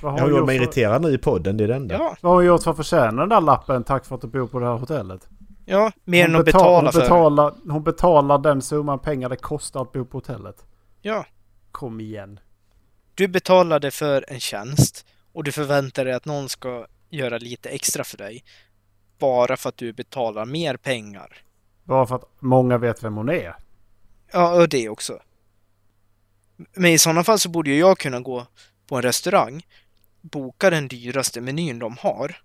Vad har, Jag har gjort mig för, irriterad nu i podden, det är det enda. Ja, vad har hon gjort för att förtjäna den där lappen tack för att du bor på det här hotellet? Ja, mer än Hon att betal- betala hon för. betalar, Hon betalar den summan pengar det kostar att bo på hotellet. Ja, Kom igen. du betalade för en tjänst och du förväntar dig att någon ska göra lite extra för dig. Bara för att du betalar mer pengar. Bara för att många vet vem hon är. Ja, och det också. Men i sådana fall så borde ju jag kunna gå på en restaurang, boka den dyraste menyn de har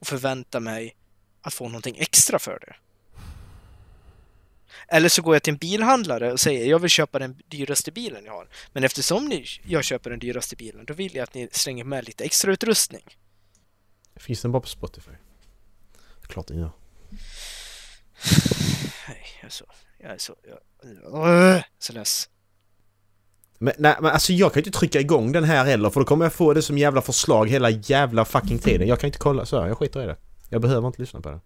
och förvänta mig att få någonting extra för det. Eller så går jag till en bilhandlare och säger jag vill köpa den dyraste bilen jag har. Men eftersom ni, jag köper den dyraste bilen, då vill jag att ni slänger med lite extra utrustning. Finns den bara på Spotify? Klart den gör. Nej, jag är så... Jag är så... Jag, så less. Men, nej, men alltså jag kan ju inte trycka igång den här heller för då kommer jag få det som jävla förslag hela jävla fucking tiden. Jag kan inte kolla så, jag skiter i det. Jag behöver inte lyssna på det.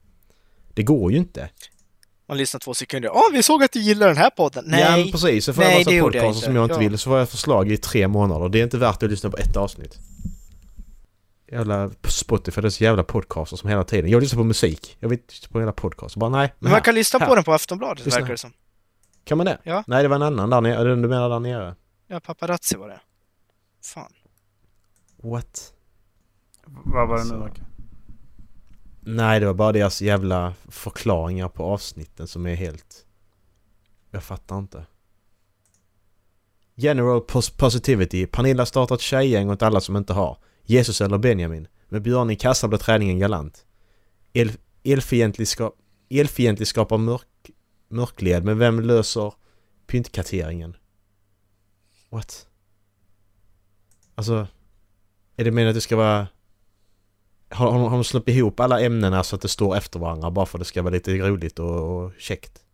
Det går ju inte. Man lyssnar två sekunder. Åh, vi såg att du gillar den här podden! Nej! Ja, men precis. Så får Nej, jag det massa jag podcaster inte. som jag inte Ja. vill. Så får jag förslag i tre månader. Det är inte värt att lyssna på ett avsnitt. Jävla Spotify, det är så jävla podcaster som hela tiden. Jag lyssnar på musik. Jag vill inte lyssna på hela podcast. Bara nej. Men man här. kan lyssna på här. den på Aftonbladet Lyssna. verkar det som. Kan man det? Ja. Nej, det var en annan där nere. Den du menar där nere? Ja, paparazzi var det. Fan. What? Vad var det nu Så. Macke? Nej, det var bara deras jävla förklaringar på avsnitten som är helt... Jag fattar inte. General pos- Positivity. Pernilla startar ett tjejgäng åt alla som inte har. Jesus eller Benjamin. Med Björn i kassan blir träningen galant. El, elfientlig, ska, elfientlig skapar mörk, mörkled, men vem löser pyntkarteringen? What? Alltså... Är det meningen att det ska vara... Har, har, har de slått ihop alla ämnena så att det står efter varandra bara för att det ska vara lite roligt och, och käckt?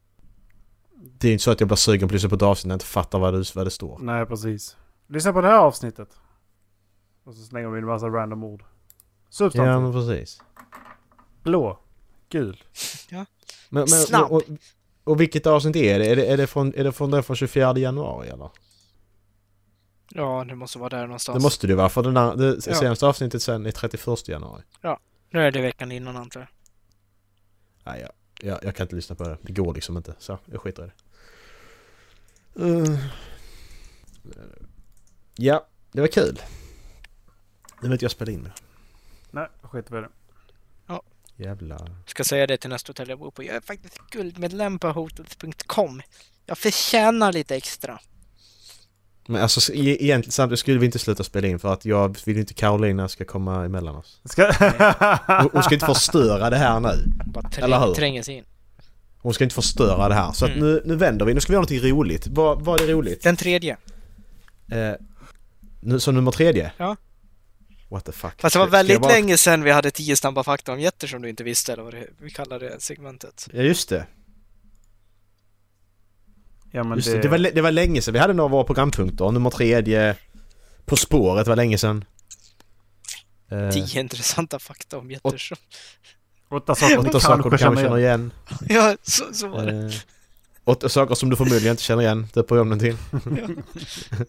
Det är ju inte så att jag blir sugen på att lyssna på ett avsnitt när jag inte fattar vad det, vad det står. Nej, precis. Lyssna på det här avsnittet. Och så slänger vi in en massa random ord. Substantiv. Ja men precis. Blå. Gul. Men, men, Snabb. Och, och vilket avsnitt är det? Är det, är det, från, är det från det från 24 januari eller? Ja, det måste vara där någonstans. Det måste det vara för den där, det Ja. senaste avsnittet sen är 31 januari. Nu är det veckan innan antar jag. Nej, jag, jag, jag kan inte lyssna på det. Det går liksom inte. Så jag skiter i det. Uh. Ja, det var kul. Nu vet jag jag spela in det. Nej, skit i det. Jävla... Ska säga det till nästa hotell jag bor på. Jag är faktiskt guldmedlem på hotels.com. Jag förtjänar lite extra. Men alltså e- egentligen samtidigt skulle vi inte sluta spela in för att jag vill inte Carolina ska komma emellan oss. Ska... Hon, ska inte förstöra det här nu. Bara Eller hur? träng, tränga sig in. Hon ska inte förstöra det här. Så att Mm. nu, nu vänder vi. Nu ska vi göra någonting roligt. Vad, vad är roligt? Den tredje. Eh, nu, så nummer tredje? Ja. What the fuck? Fast det var väldigt bara- länge sedan vi hade tio snabba fakta om jätter som du inte visste eller vad det, vi kallar det segmentet. Ja just det. Ja, men Just det. Det, var, det var länge sedan. Vi hade några av våra programpunkter. Nummer tredje. På spåret var länge sedan. Eh, Tio intressanta fakta om jätter som... Åtta saker åtta du saker du kanske kanske känner känner igen. Ja, så, så var det. Eh, åtta saker som du förmodligen inte känner igen. Det på om till.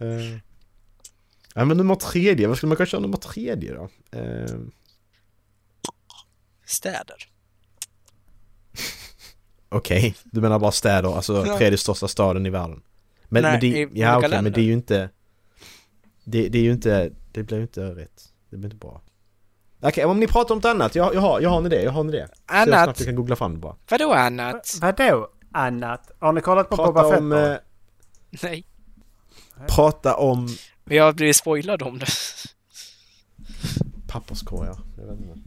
Eh, ja men nummer tredje. Vad skulle man kunna köra nummer tredje då? Eh, Städer. Okej, du menar bara städer, alltså Ja. tredje största staden i världen. Men, Nej, men, det, i ja, okej, men det är ju inte... Det, det är ju inte... Det blir ju inte rätt. Det blir inte bra. Okej, om ni pratar om något annat. Jag, jag, har, jag har en idé, jag har en idé. Så jag snabbt Annat? jag kan googla fram det bara. Vadå annat? Vadå? annat. Har ni kollat på Boba Prata Fett om... Eh, Nej, prata om vi har blivit spoilade om det. papperskorgar. Jag vet inte.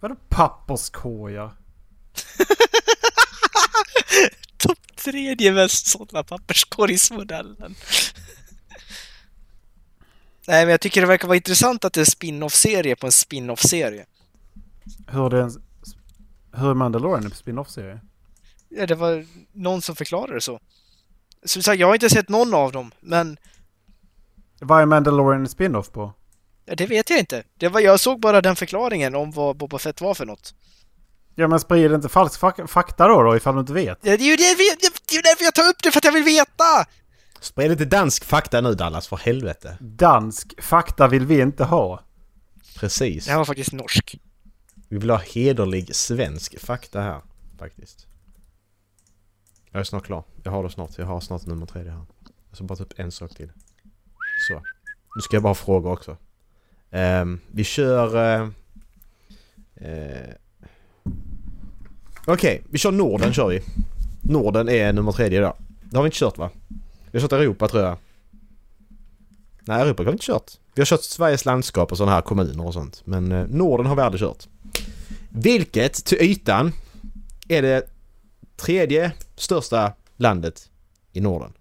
Vadå papperskorgar? Topp tredje mest sålda papperskorgsmodellen. Nej, men jag tycker det verkar vara intressant att det är en spin-off-serie på en spin-off-serie. Hur är det en... Hur är Mandalorian en spin-off-serie? Ja, det var någon som förklarade det så. Så så här, jag har inte sett någon av dem, men Vad är Mandalorian en spin-off på? Det vet jag inte. Det var, jag såg bara den förklaringen om vad Boba Fett var för något. Ja men sprid inte falsk fak- fakta då, då ifall du inte vet. Ja, det är ju det, därför jag tar upp det, för att jag vill veta! Sprid lite dansk fakta nu Dallas, för helvete. Dansk fakta vill vi inte ha. Precis. Det här var faktiskt norsk. Vi vill ha hederlig svensk fakta här, faktiskt. Jag är snart klar. Jag har det snart. Jag har snart nummer tredje här. Jag ska bara ta upp en sak till. Så. Nu ska jag bara ha frågor också. Ehm, vi kör... Uh, Okej, vi kör Norden kör vi. Norden är nummer tredje idag. Det har vi inte kört va? Vi har kört Europa tror jag. Nej, Europa har vi inte kört. Vi har kört Sveriges landskap och sådana här kommuner och sånt. Men eh, Norden har vi aldrig kört. Vilket till ytan är det tredje största landet i Norden.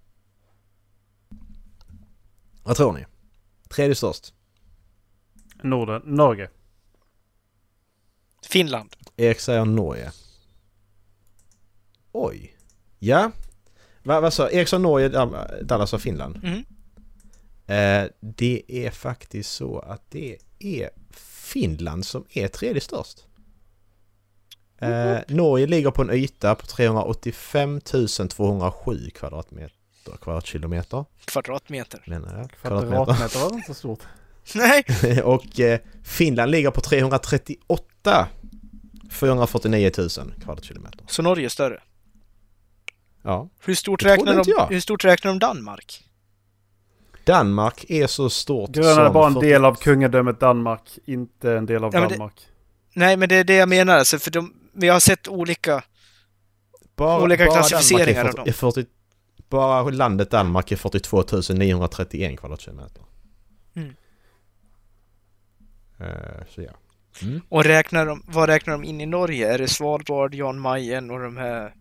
Vad tror ni? Tredje störst. Norden. Norge. Finland. Erik säger Norge. Oj. Ja. Va, vad sa Erik sa Norge, Dal- Dallas sa Finland. Mhm. Eh, det är faktiskt så att det är Finland som är tredje störst. Eh, Norge ligger på en yta på 385 207 kvadratmeter, kvadratkilometer Kvadratmeter. menar jag. Kvadratmeter var inte så stort. Nej! Och eh, Finland ligger på 338 449 000 kvadratkilometer. Så Norge är större. Ja. Hur stort, räknar de, hur stort räknar de Danmark? Danmark är så stort Grönland är som bara en 40 del av kungadömet Danmark, inte en del av Ja, men det- Danmark. Nej, men det är det jag menar. Alltså, för de, vi har sett olika... bara, olika bara klassificeringar Danmark är av 40, är 40, Bara landet Danmark är 42 931 kvadratkilometer. Mm. Eh, så ja. Och räknar de, vad räknar de in i Norge? Är det Svalbard, Jan Mayen och de här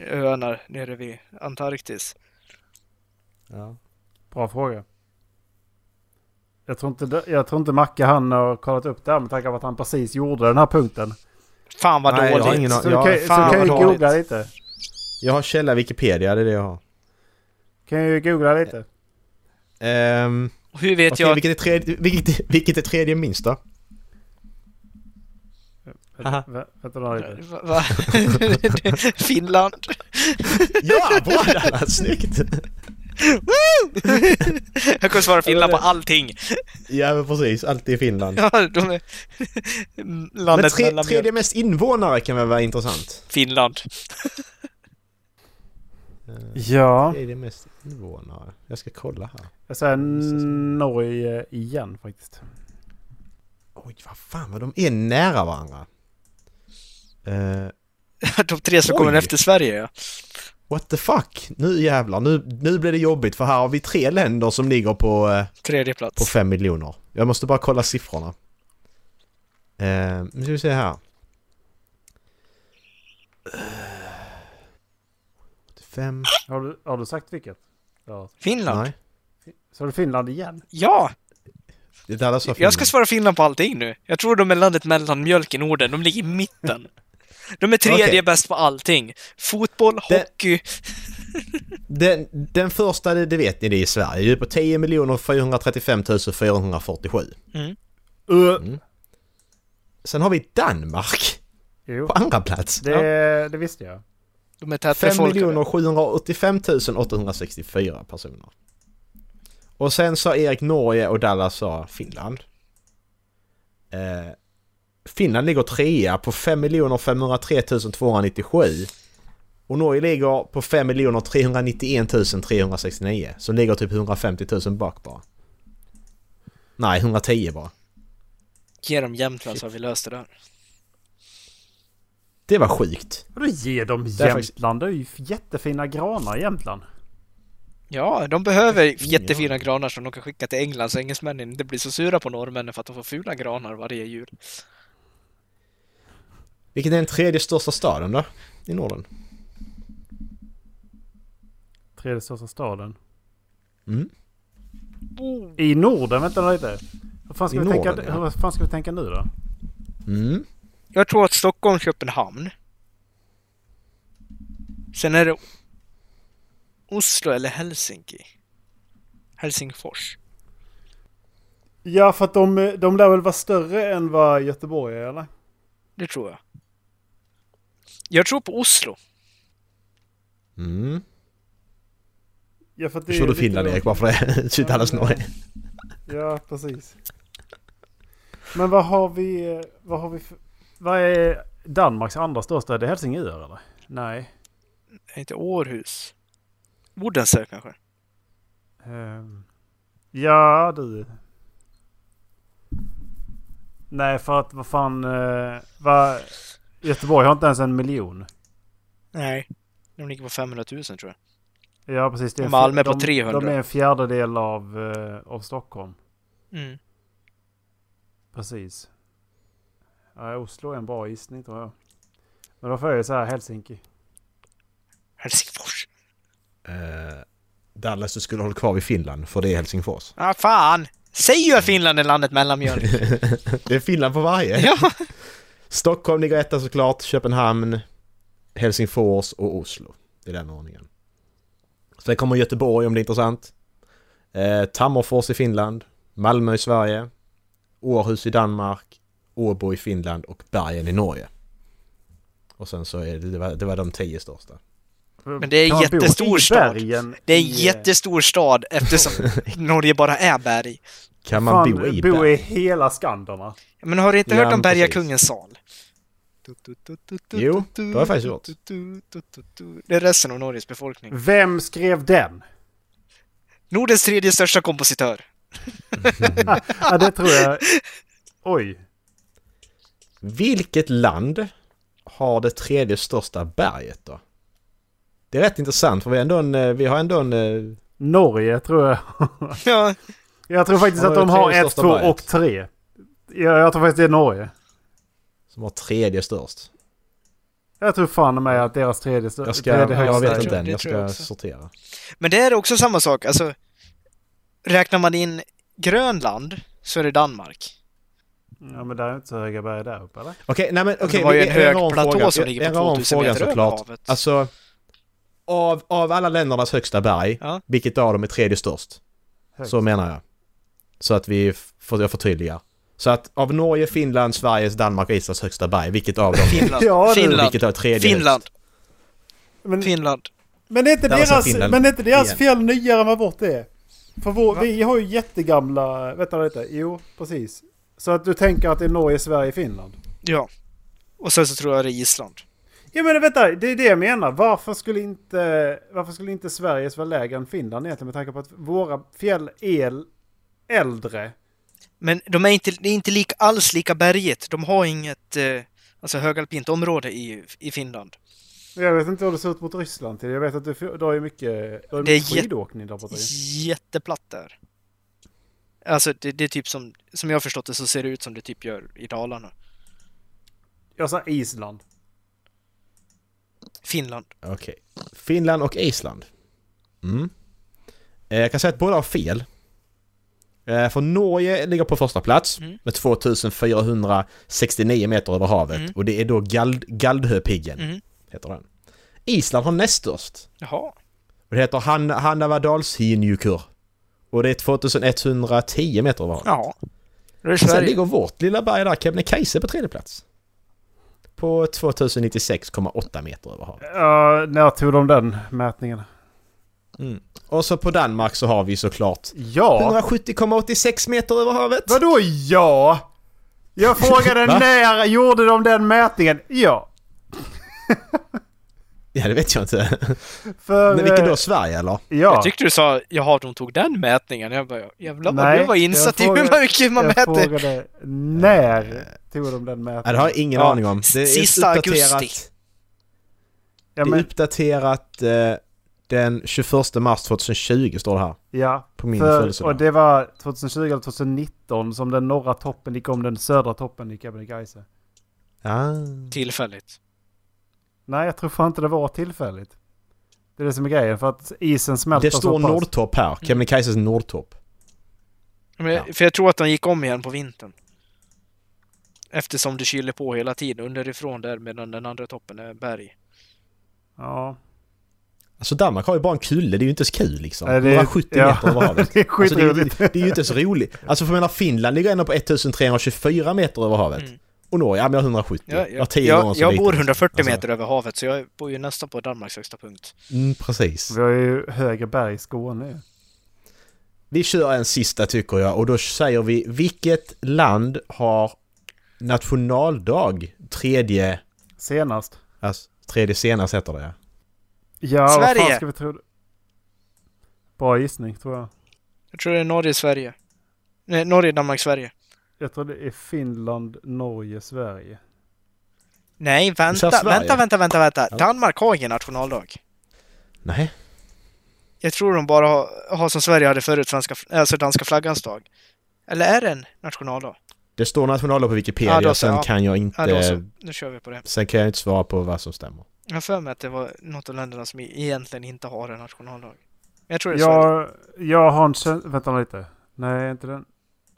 öarna nere vid Antarktis? ja. Bra fråga. Jag tror inte, jag tror inte Macke han har kollat upp det här med tanke på att han precis gjorde den här punkten. Fan vad Nej, jag har dåligt! ingen Så du kan, så fan kan ju dåligt. googla lite. Jag har källa Wikipedia, det är det jag har. Kan ju googla lite. Ehm, Och Hur vet okej, jag? vilket, är tredje, vilket, vilket är tredje minst då? Haha. Vä- Vänta då lite. Va? Finland? Ja, bra Dallas! Snyggt! jag kommer svara Finland på allting. Ja men precis, allt är Finland. Ja, de är... Men Landet tre, mellan tredje mest invånare kan väl vara intressant? Finland. Ja, Tredje mest invånare. Jag ska kolla här. jag säger Norge igen faktiskt. Oj, vad fan vad de är nära varandra. Eh, De tre som kommer Oj. efter Sverige, ja. what the fuck? Nu jävlar, nu, nu blir det jobbigt för här har vi tre länder som ligger på, eh, Tredje på plats. fem miljoner. Jag måste bara kolla siffrorna. Eh, nu ska vi se här. Fem... Har du, har du sagt vilket? Ja. Finland? Nej. Så är det Finland igen? Ja! Det är Dallas sa Jag ska svara Finland på allting nu. Jag tror de är landet mellan mjölk i Norden. De ligger i mitten. De är tredje Okej. bäst på allting. Fotboll, Det- hockey. Den, den första, det, det vet ni, det är i Sverige. Det är på 10 435 447. Mm. Uh. Sen har vi Danmark Jo, på andra plats. det, det visste jag. De är 5 tätbefolkade. 785 864 personer. Och sen sa Erik Norge och Dallas sa Finland. Eh, Finland ligger trea på 5 503 297. Och Norge ligger på 5 391 369. Som ligger typ 150 000 bak bara. Nej, 110 bara. Ge dem Jämtland så har vi löst det där. Det var sjukt. Vadå ge dem är faktiskt- Jämtland? Det är ju jättefina granar i Jämtland. Ja, de behöver jättefina granar som de kan skicka till England så engelsmännen inte blir så sura på norrmännen för att de får fula granar varje jul. Vilken är den tredje största staden då? I Norden? Tredje största staden. Mm. I Norden? Vänta lite. Hur fan ska, I vi, tänka, Norden, ja. hur fan ska vi tänka nu då? Mm. Jag tror att Stockholm, Köpenhamn. Sen är det Oslo eller Helsinki. Helsingfors. Ja, för att de, de lär väl vara större än vad Göteborg är, eller? Det tror jag. Jag tror på Oslo. Mm. Ja, för att det är Kör du Finland Erik bara för det? Shit allas Norge. Ja, precis. Men vad har vi... Vad har vi för, Vad är Danmarks andra största? Är det Helsingör eller? Nej. Är inte Århus? Odense kanske? Ehm, ja, du. Nej, för att vad fan... Uh, vad, Göteborg har inte ens en miljon. Nej. De ligger på 500 000 tror jag. Ja, precis. Det är Malmö på de, 300. De är en fjärdedel av, eh, av Stockholm. Mm. Precis. Ja, Oslo är en bra gissning tror jag. Men då får jag säga Helsinki. Helsingfors. Uh, Dallas, du skulle hålla kvar vid Finland för det är Helsingfors. Ah, fan! Säg ju att Finland är landet mellanmjölk! det är Finland på varje. ja! Stockholm ligger etta såklart, Köpenhamn, Helsingfors och Oslo. Det är den ordningen. Sen kommer Göteborg om det är intressant. Eh, Tammerfors i Finland, Malmö i Sverige, Århus i Danmark, Åbo i Finland och Bergen i Norge. Och sen så är det, det, var, det var de tio största. Men det är en jättestor stad. Det är en jättestor stad eftersom Norge bara är berg. Kan man fan, bo i bo i hela Skanderna. Men har du inte Ja, hört om men precis. Bergakungens sal? Jo, det har jag faktiskt gjort. Det är resten av Norges befolkning. Vem skrev den? Nordens tredje största kompositör. Ja, det tror jag. Oj. Vilket land har det tredje största berget då? Det är rätt intressant för vi, ändå en, eh, vi har ändå en... eh, Norge tror jag. Ja, Jag tror faktiskt att de har ett, största två berget? och tre. Ja, jag tror faktiskt det är Norge. Som har tredje störst. Jag tror fan med att deras tredje, stö- Jag, ska, tredje jag vet inte än, jag jag ska också. sortera. men det är också samma sak. Alltså, räknar man in Grönland så är det Danmark. Ja men det är inte så höga berg där uppe eller? Okej, nej men okej. det var ju en vi hög platå frågan. som ligger på ändrar om 2000 frågan meter över såklart. havet. Alltså, av, av alla ländernas högsta berg, Ja. vilket av dem är tredje störst? Högst. Så menar jag. Så att vi får jag förtydligar. Så att av Norge, Finland, Sveriges, Danmark och Islands högsta berg, vilket av dem? Finland. Ja. Finland. vilket av tredje Finland. högst? Men, Finland. men är inte Där deras, Finland men är inte deras igen. fjäll nyare än vad vårt är? För vår, vi har ju jättegamla... Vänta lite. Jo, precis. Så att du tänker att det är Norge, Sverige, Finland? Ja. Och sen så tror jag det är Island. Ja men vänta, det är det jag menar. Varför skulle inte, varför skulle inte Sveriges vara lägre än Finland egentligen med tanke på att våra fjäll är äldre? Men de är inte, det är inte lika, alls lika berget. De har inget eh, alltså högalpint område i, i Finland. Jag vet inte hur det ser ut mot Ryssland. Jag vet att du, du har ju mycket, du har Det är mycket jätte- skidåkning där borta. ju. Jätteplatt där. Alltså det, det är typ som, som jag har förstått det så ser det ut som det typ gör i Dalarna. Jag sa Island. Finland. Okej. Finland och Island. Mm. Eh, Jag kan säga att båda har fel. Eh, För Norge ligger på första plats Mm. med 2469 meter över havet. Mm. Och det är då Gald, Galdhöpiggen, Mhm. heter den. Island har näst störst. Jaha. Och det heter Han, Hannavadalshinjukur. Och det är 2110 meter havet. Ja. Det är sen ligger vårt lilla berg där, Kebnekaise, på tredje plats. På 2096,8 meter över havet. Ja, när tog de den mätningen? Mm. Och så på Danmark så har vi såklart Ja! 170,86 meter över havet. Vadå ja? Jag frågade när gjorde de den mätningen? Ja. Ja, det vet jag inte. För, Men vilken eh, då? Sverige eller? Ja. Jag tyckte du sa jaha, de tog den mätningen. Jag bara jävlar vad Nej, du var insatt i jag hur mycket man jag mäter. frågade när tog de den mätningen? Ja, det har jag ingen Ja, aning om. Det är sista augusti. Ja, Det är uppdaterat eh, den 21 mars 2020 står det här. ja På min för, och det var 2020 eller 2019 som den norra toppen gick om den södra toppen i Kebnekaise. Ah. Tillfälligt. Nej, jag tror fan inte det var tillfälligt. Det är det som är grejen, för att isen smälter Det står så pass. Nordtopp här. Kebnekaises Nordtopp. Men, Ja. För jag tror att de gick om igen på vintern. Eftersom det kyler på hela tiden underifrån där medan den andra toppen är berg. Ja. Alltså Danmark har ju bara en kulle, det är ju inte så kul liksom. Nej, det är- 170 ja. meter över havet. det är Alltså, det, är, det är ju inte så roligt. Alltså för jag menar Finland ligger ändå på 1324 meter över havet. Mm. Och Norge, ja men jag har 170. Jag, jag jag, 10 jag, jag bor 140 Alltså, meter över havet så jag bor ju nästan på Danmarks högsta punkt. Mm, precis. Vi har ju högre berg i Skåne. Vi kör en sista tycker jag och då säger vi vilket land har nationaldag tredje, Senast. alltså tredje senast heter det ja. Ja, vad Sverige. fan ska vi tro? Bra gissning tror jag. Jag tror det är Norge, Sverige. Nej, Norge, Danmark, Sverige. Jag tror det är Finland, Norge, Sverige. Nej, vänta, vänta, vänta, vänta, vänta. Ja. Danmark har ingen nationaldag. Nej. Jag tror de bara har, har som Sverige hade förut, svenska, alltså danska flaggans dag. Eller är det en nationaldag? Det står nationaldag på Wikipedia, Ja, så, sen ja. kan jag inte... Ja, då så. Nu kör vi på det. Sen kan jag inte svara på vad som stämmer. Jag har för mig att det var något av länderna som egentligen inte har en nationaldag. Jag tror det är Sverige. Jag, jag har en känsla... Vänta lite. Nej, inte den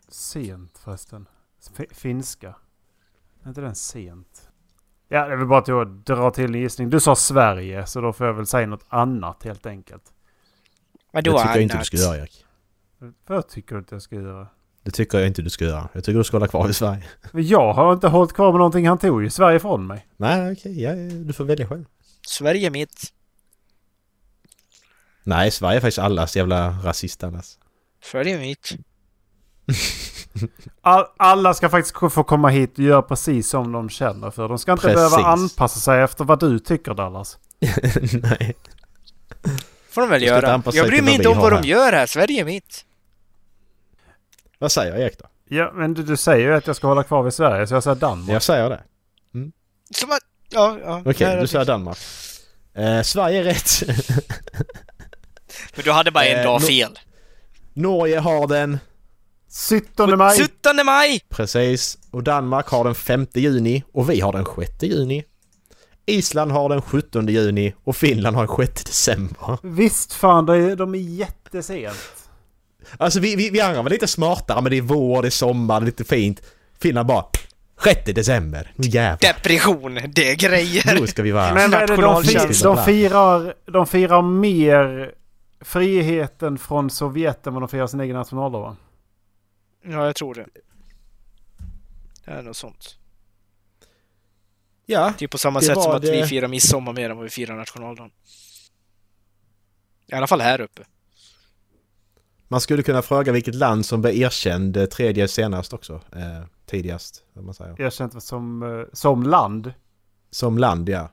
sent förresten? F- finska. Är inte den sent? Ja, det är väl bara till att dra till en gissning. Du sa Sverige, så då får jag väl säga något annat helt enkelt. Men Det då tycker jag inte du annat. ska göra Erik. Vad tycker du att jag ska göra? Det tycker jag inte du ska göra. Jag tycker du ska hålla kvar i Sverige. Jag har inte hållit kvar med någonting. Han tog ju Sverige från mig. Nej, okej. ja, ja, du får välja själv. Sverige är mitt. Nej, Sverige är faktiskt allas jävla rasist annars. Sverige är mitt. All, alla ska faktiskt få komma hit och göra precis som de känner för. De ska inte Precis. behöva anpassa sig efter vad du tycker Dallas. Nej. får de väl De göra. Jag bryr mig vad inte om vad de här. gör här. Sverige är mitt. Vad säger Erik då? Ja, men du, du säger ju att jag ska hålla kvar vid Sverige så jag säger Danmark. Jag säger det. Som att... Ja, ja. Okej, är du säger det. Danmark. Eh, Sverige är rätt. Men du hade bara en Eh, dag no- fel. Norge har den 17 maj! 17 maj! Precis. Och Danmark har den 5 juni och vi har den 6 juni. Island har den 17 juni och Finland har den 6 december. Visst fan, de är, de är jättesent. Alltså vi, vi, vi andra var lite smartare men det är vår, det är sommar, det är lite fint. Finland bara 6 december. Nu jävlar. Depression, det är grejer. Nu ska vi vara... Men är det, de, fir, de, firar, de firar mer friheten från Sovjet än vad de firar sin egen nationaldag va? Ja, jag tror det. Det är något sånt. Ja, Typ på samma sätt som att vi det- firar midsommar mer än vad vi firar nationaldagen. I alla fall här uppe. man skulle kunna fråga vilket land som blev erkänd eh, tredje senast också. Eh, tidigast, vad man säger. Erkänt som, eh, som land. Som land, ja.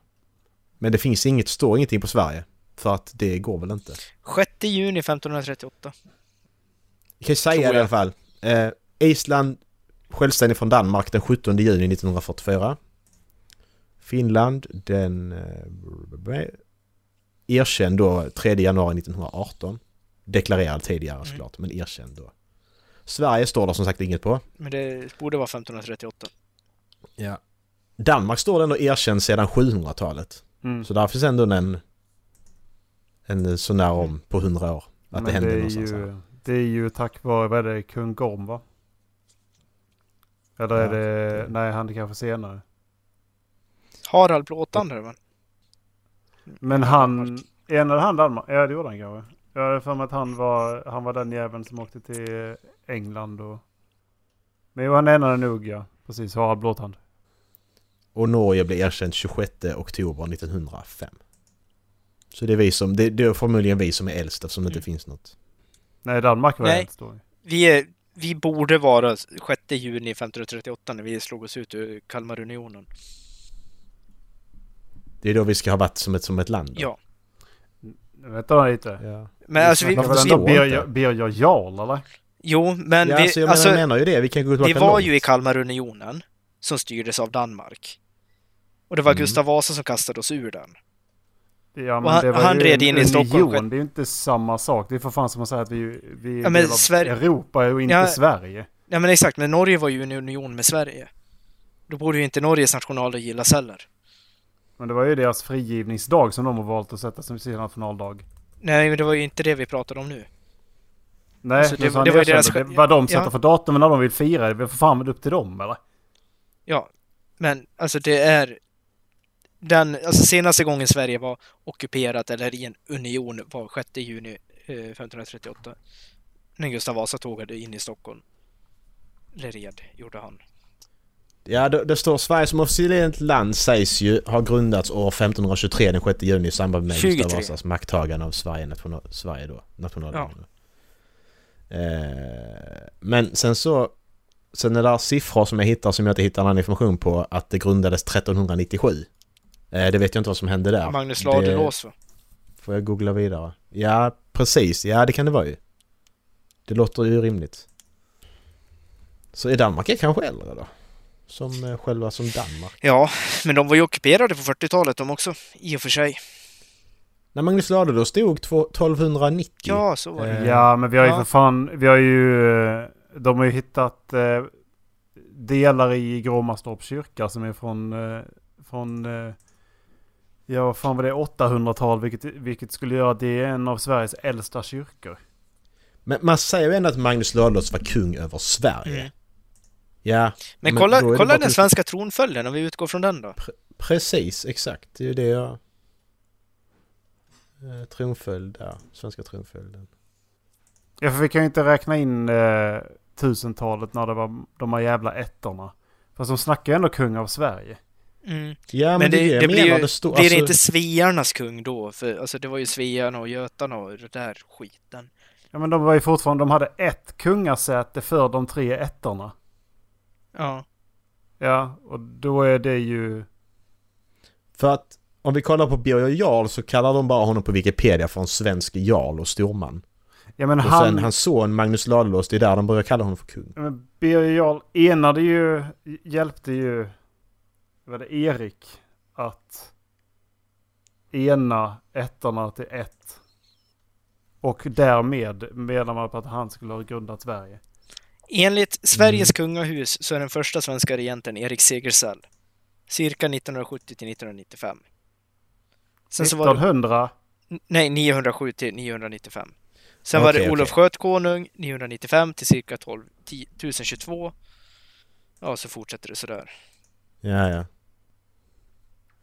Men det finns inget, står ingenting på Sverige. För att det går väl inte. 6 juni 1538. Vi kan ju säga det i jag. alla fall. Eh, Island självständig från Danmark den 17 juni 1944. Finland den... Eh, erkänd då 3 januari 1918. Deklarerad tidigare Mm. såklart, men erkänd då. Sverige står det som sagt inget på. Men det borde vara 1538. Ja. Danmark står det ändå erkänd sedan 700-talet. Mm. Så där finns ändå en... En sån där om på 100 år. Att Men det hände någonstans här. Det är ju tack vare, vad är det, kung Gorm va? Eller är Ja, det, det- nej han är kanske senare. Harald Blåtand men. Men han, enade han Danmark? Ja det gjorde han kanske. Jag har för mig att han var, han var den jäveln som åkte till England och... Men jo, han enade nog ja. Precis, Harald Blåtand. Och Norge blev erkänt 26 oktober 1905. Så det är vi som, det, det är förmodligen vi som är äldst eftersom det inte Mm. finns något. Nej, Danmark var Nej. helt stor. Vi, är, vi borde vara 6 juni 1538 när vi slog oss ut ur Kalmarunionen. Det är då vi ska ha varit som ett, som ett land. då. Ja. Vänta lite. Ja. Men alltså, vi, inte. Birger Birger Jarl eller? jo, men ja, vi, alltså, jag alltså, menar, menar ju det. Vi kan gå tillbaka det var långt. ju i Kalmarunionen som styrdes av Danmark. Och det var Mm. Gustav Vasa som kastade oss ur den. Ja, Och han- han ju red en in i Stockholm union. Det är ju inte samma sak. Det är för fan som att säga att vi, vi Ja, men del av Sverige- Europa och inte Ja. Sverige. Ja men exakt, men Norge var ju en union med Sverige. Då borde ju inte Norges nationaldag gillas heller. Men det var ju deras frigivningsdag som de har valt att sätta som sin nationaldag. Nej, men det var ju inte det vi pratade om nu. Nej, Alltså, men det- det var ju deras det. Vad de sätter ja. för datum när de vill fira det, det är för fan upp till dem eller? Ja, men alltså det är den, alltså senaste gången Sverige var ockuperat eller i en union var 6 juni eh, 1538. När Gustav Vasa tågade in i Stockholm. Eller red, gjorde han. Ja, det, det står Sverige som officiellt land sägs ju ha grundats år 1523 den 6 juni i samband med 23. Gustav Vasas makttagande av Sverige, national, Sverige då, nationaldagen. Eh, men sen så... Sen är det siffror som jag hittar som jag inte hittar någon information på att det grundades 1397. Eh, det vet jag inte vad som hände där. Magnus Ladulås va? Får jag googla vidare? Ja, precis. Ja, det kan det vara ju. Det låter ju rimligt. Så är Danmark är kanske äldre då? Som eh, själva som Danmark. Ja, men de var ju ockuperade på 40-talet de också, i och för sig. När Magnus Ladulås stod två- 1290. Ja, så var det. Eh, Ja, men vi har ju ja. för fan, vi har ju, de har ju hittat delar i Gråmastorps kyrka som är från, från, ja vad fan var det, 800-tal, vilket, vilket skulle göra att det är en av Sveriges äldsta kyrkor. Men man säger ju ändå att Magnus Ladulås var kung över Sverige. Mm. Ja, Men, Men kolla, är kolla den till- svenska tronföljden om vi utgår från den då. precis. Exakt. Det är ju det jag... Eh, tronföljd där. Svenska tronföljden. Ja, för vi kan ju inte räkna in eh, tusentalet när det var de här jävla ettorna. Fast de snackar ju ändå kung av Sverige. Mm. Ja, men, Men det, det, det, blir, ju, det står, blir det alltså- inte svearnas kung då? För alltså, det var ju svearna och götarna och det där skiten. Ja men de var ju fortfarande, de hade ett kungasäte för de tre ettorna. Ja. Ja, och då är det ju... För att om vi kollar på Birger Jarl så kallar de bara honom på Wikipedia för en svensk jarl och storman. Ja men Och han... sen hans son Magnus Ladulås, det är där de börjar kalla honom för kung. Ja, Men Birger Jarl enade ju, hjälpte ju, var det Erik att ena ettorna till ett. Och därmed menar man på att han skulle ha grundat Sverige. Enligt Sveriges Mm. kungahus så är den första svenska regenten Erik Segersäll. Cirka 1970 till 1995. Sen så var det, 1900, nej, 907 till 995. Sen Okej, var det. Olof Skötkonung 995 till cirka 12, 10, 1022. Ja, så fortsätter det sådär. Ja, ja.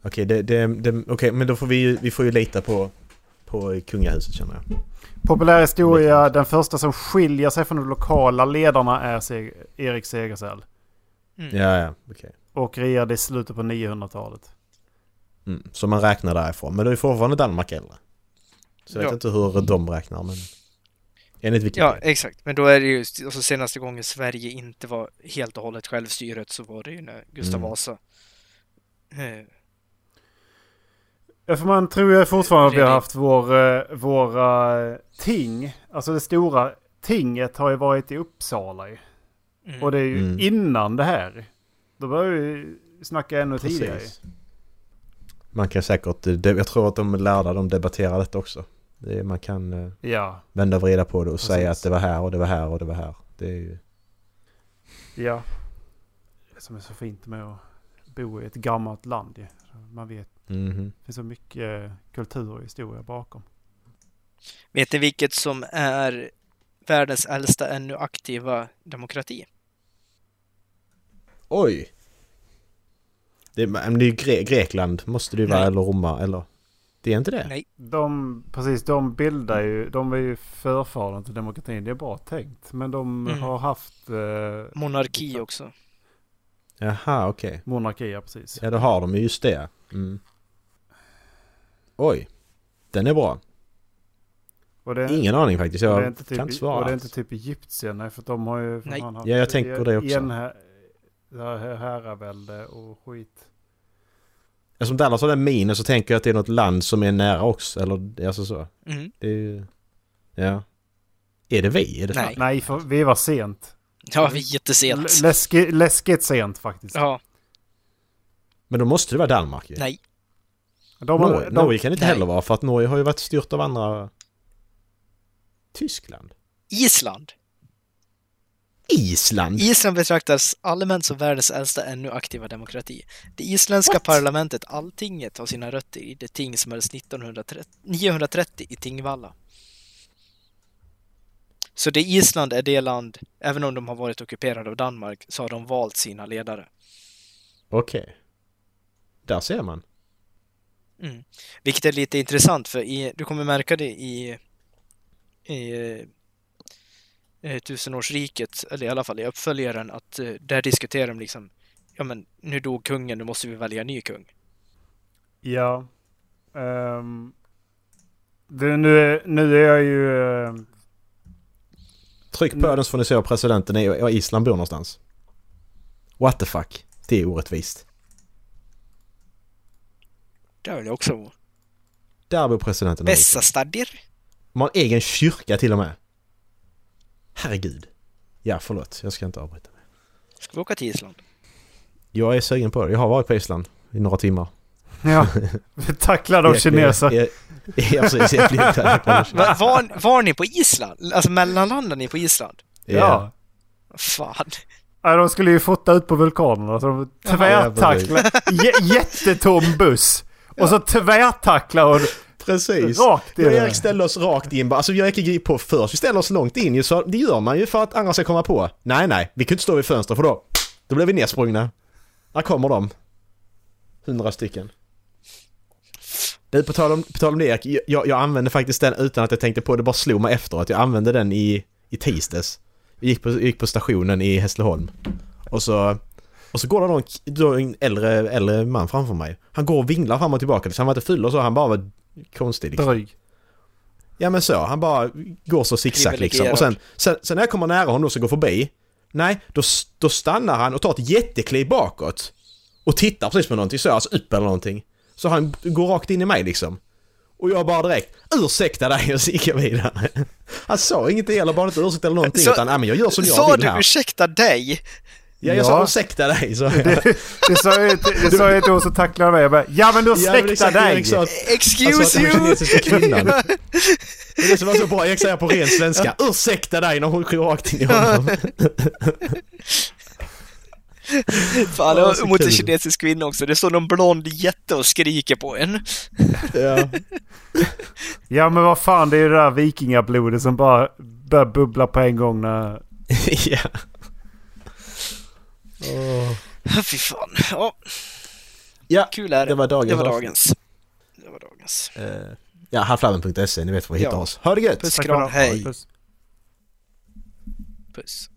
Okej, det, det, det, okej, men då får vi ju, vi får ju lita på, på kungahuset känner jag. populär historia, den första som skiljer sig från de lokala ledarna är Seg- Erik Segersäll. Mm. Ja, ja, okej. Och regerade i slutet på 900-talet. Mm, så man räknar därifrån. Men då är fortfarande Danmark äldre. Så jag vet Ja. inte hur de räknar men... Enligt Ja, Wikipedia. exakt. Men då är det ju, alltså senaste gången Sverige inte var helt och hållet självstyret så var det ju när Gustav Mm. Vasa eh, Ja, för man tror ju fortfarande att vi har haft vår, eh, våra eh, ting. Alltså det stora tinget har ju varit i Uppsala ju. mm. Och det är ju Mm. innan det här. Då börjar vi snacka ännu tidigare. Precis. Man kan säkert... Jag tror att de lärda de debatterar detta också. Det, är- man kan eh, Ja, vända och vrida på det och Precis. säga att det var här och det var här och det var här. Det är ju... ja. Det som är så fint med att bo i ett gammalt land ju. Man vet, Mhm. det finns så mycket eh, kultur och historia bakom. Vet ni vilket som är världens äldsta ännu aktiva demokrati? Oj! Det, är- men det är Gre- Grekland måste det ju vara, eller Roma, eller? Det är inte det? Nej. De, precis, de bildar ju, de är ju förfadern till demokratin. Det är bra tänkt. Men de Mm. har haft eh, Monarki också. Jaha, okej. monarki, ja precis. Ja, då har de ju just det. Mm. Oj. Den är bra. Och det, Ingen aning faktiskt. är Jag inte typ, kan inte svara. Och det är inte alls. typ Egyptien, för de har ju... Nej. Ja, jag tänker det också. En här, det här herravälde och skit. Eftersom Dallas har den minen så tänker jag att det är något land som är nära oss. Eller alltså så. Mm. Det är ju... Ja. Är det vi? Är det Nej. Nej, för vi var sent. Ja, vi är jättesent. L- läski, läskigt sent faktiskt. Ja, Men då måste det vara Danmark ju. nej. De, Norge, de, Norge kan det inte nej. heller vara för att Norge har ju varit styrt av andra... Tyskland? Island. Island? Island betraktas allmänt som världens äldsta ännu aktiva demokrati. Det isländska What? parlamentet, Alltinget, har sina rötter i det ting som hölls 1930, 930 i Tingvalla. Så det Island är det land, även om de har varit ockuperade av Danmark, så har de valt sina ledare. Okej. Där ser man. Mm. Vilket är lite intressant för i, du kommer märka det i, i eh, Tusenårsriket, eller i alla fall i uppföljaren, att eh, där diskuterar de liksom Ja men nu dog kungen, nu måste vi välja en ny kung. Ja. Ehm, det, nu, är, nu är jag ju... ehm, Tryck på den så får ni se var presidenten är och Island bor någonstans. What the fuck? Det är orättvist. Det vill jag också vara. Där bor presidenten. Island. Bessastadir. De har en egen kyrka till och med. Herregud. Ja, förlåt. Jag ska inte avbryta. mig. Ska vi åka till Island? Jag är sugen på det. Jag har varit på Island i några timmar. Ja, vi tacklar de kineser. Ja, ja, precis. Jag. Va, var, var ni på Island? Alltså mellanlandade ni på Island? Ja. Fan. ja. De skulle ju fota ut på vulkanerna så de tvärtacklar. J- jättetom buss. Och så tvärtacklar hon Precis. rakt in. Erik ställde oss rakt in. Alltså och Erik gick på först. Vi ställer oss långt in ju, så det gör man ju för att andra ska komma på. Nej, nej. Vi kan inte stå vid fönstret för då, då blir vi nedsprungna. Där kommer de. Hundra stycken. Du, på tal om, på tal om det Erik. Jag, jag använde faktiskt den utan att jag tänkte på det. bara slog mig efteråt. Jag använde den i, i tisdags. Jag gick på, gick på stationen i Hässleholm. Och så, och så går det någon, då en äldre, äldre man framför mig. Han går och vinglar fram och tillbaka. Så han var inte full och så. Han bara var konstig liksom. Dryg. Ja men så, han bara går så zigzag liksom. Och sen, sen, sen när jag kommer nära honom och går förbi. Nej, då, då stannar han och tar ett jättekliv bakåt. Och tittar precis på någonting så, alltså upp eller någonting. Så han går rakt in i mig liksom. Och jag bara direkt ursäkta dig och så gick jag vidare. Han sa inget eller bara inte ursäkta eller någonting Så- utan nej men jag gör som jag Sa vill du här. ursäkta dig? Ja, jag sa Ja. ursäkta dig så. Det, det sa jag inte- det sa jag inte hon som tacklade mig. Jag bara, ja men då Ja, men släkta exakt, dig. Sa Excuse Alltså you! Det är det som var så bra, Erik säger på ren svenska ursäkta dig när hon går rakt in i honom. Fan, Ja, och så mot en kinesisk kvinna också. Det står någon blond jätte och skriker på en. Ja. Ja men vad fan det är ju det där vikingablodet som bara börjar bubbla på en gång när... ja. Åh. Fy fan. Ja, Ja, kul är det. det var dagens Det var dagens. Det var dagens. Eh, ja, halflabben.se, ni vet var ni hittar Ja. oss. Ha det gött! Puss, kram, hej. Puss. Puss.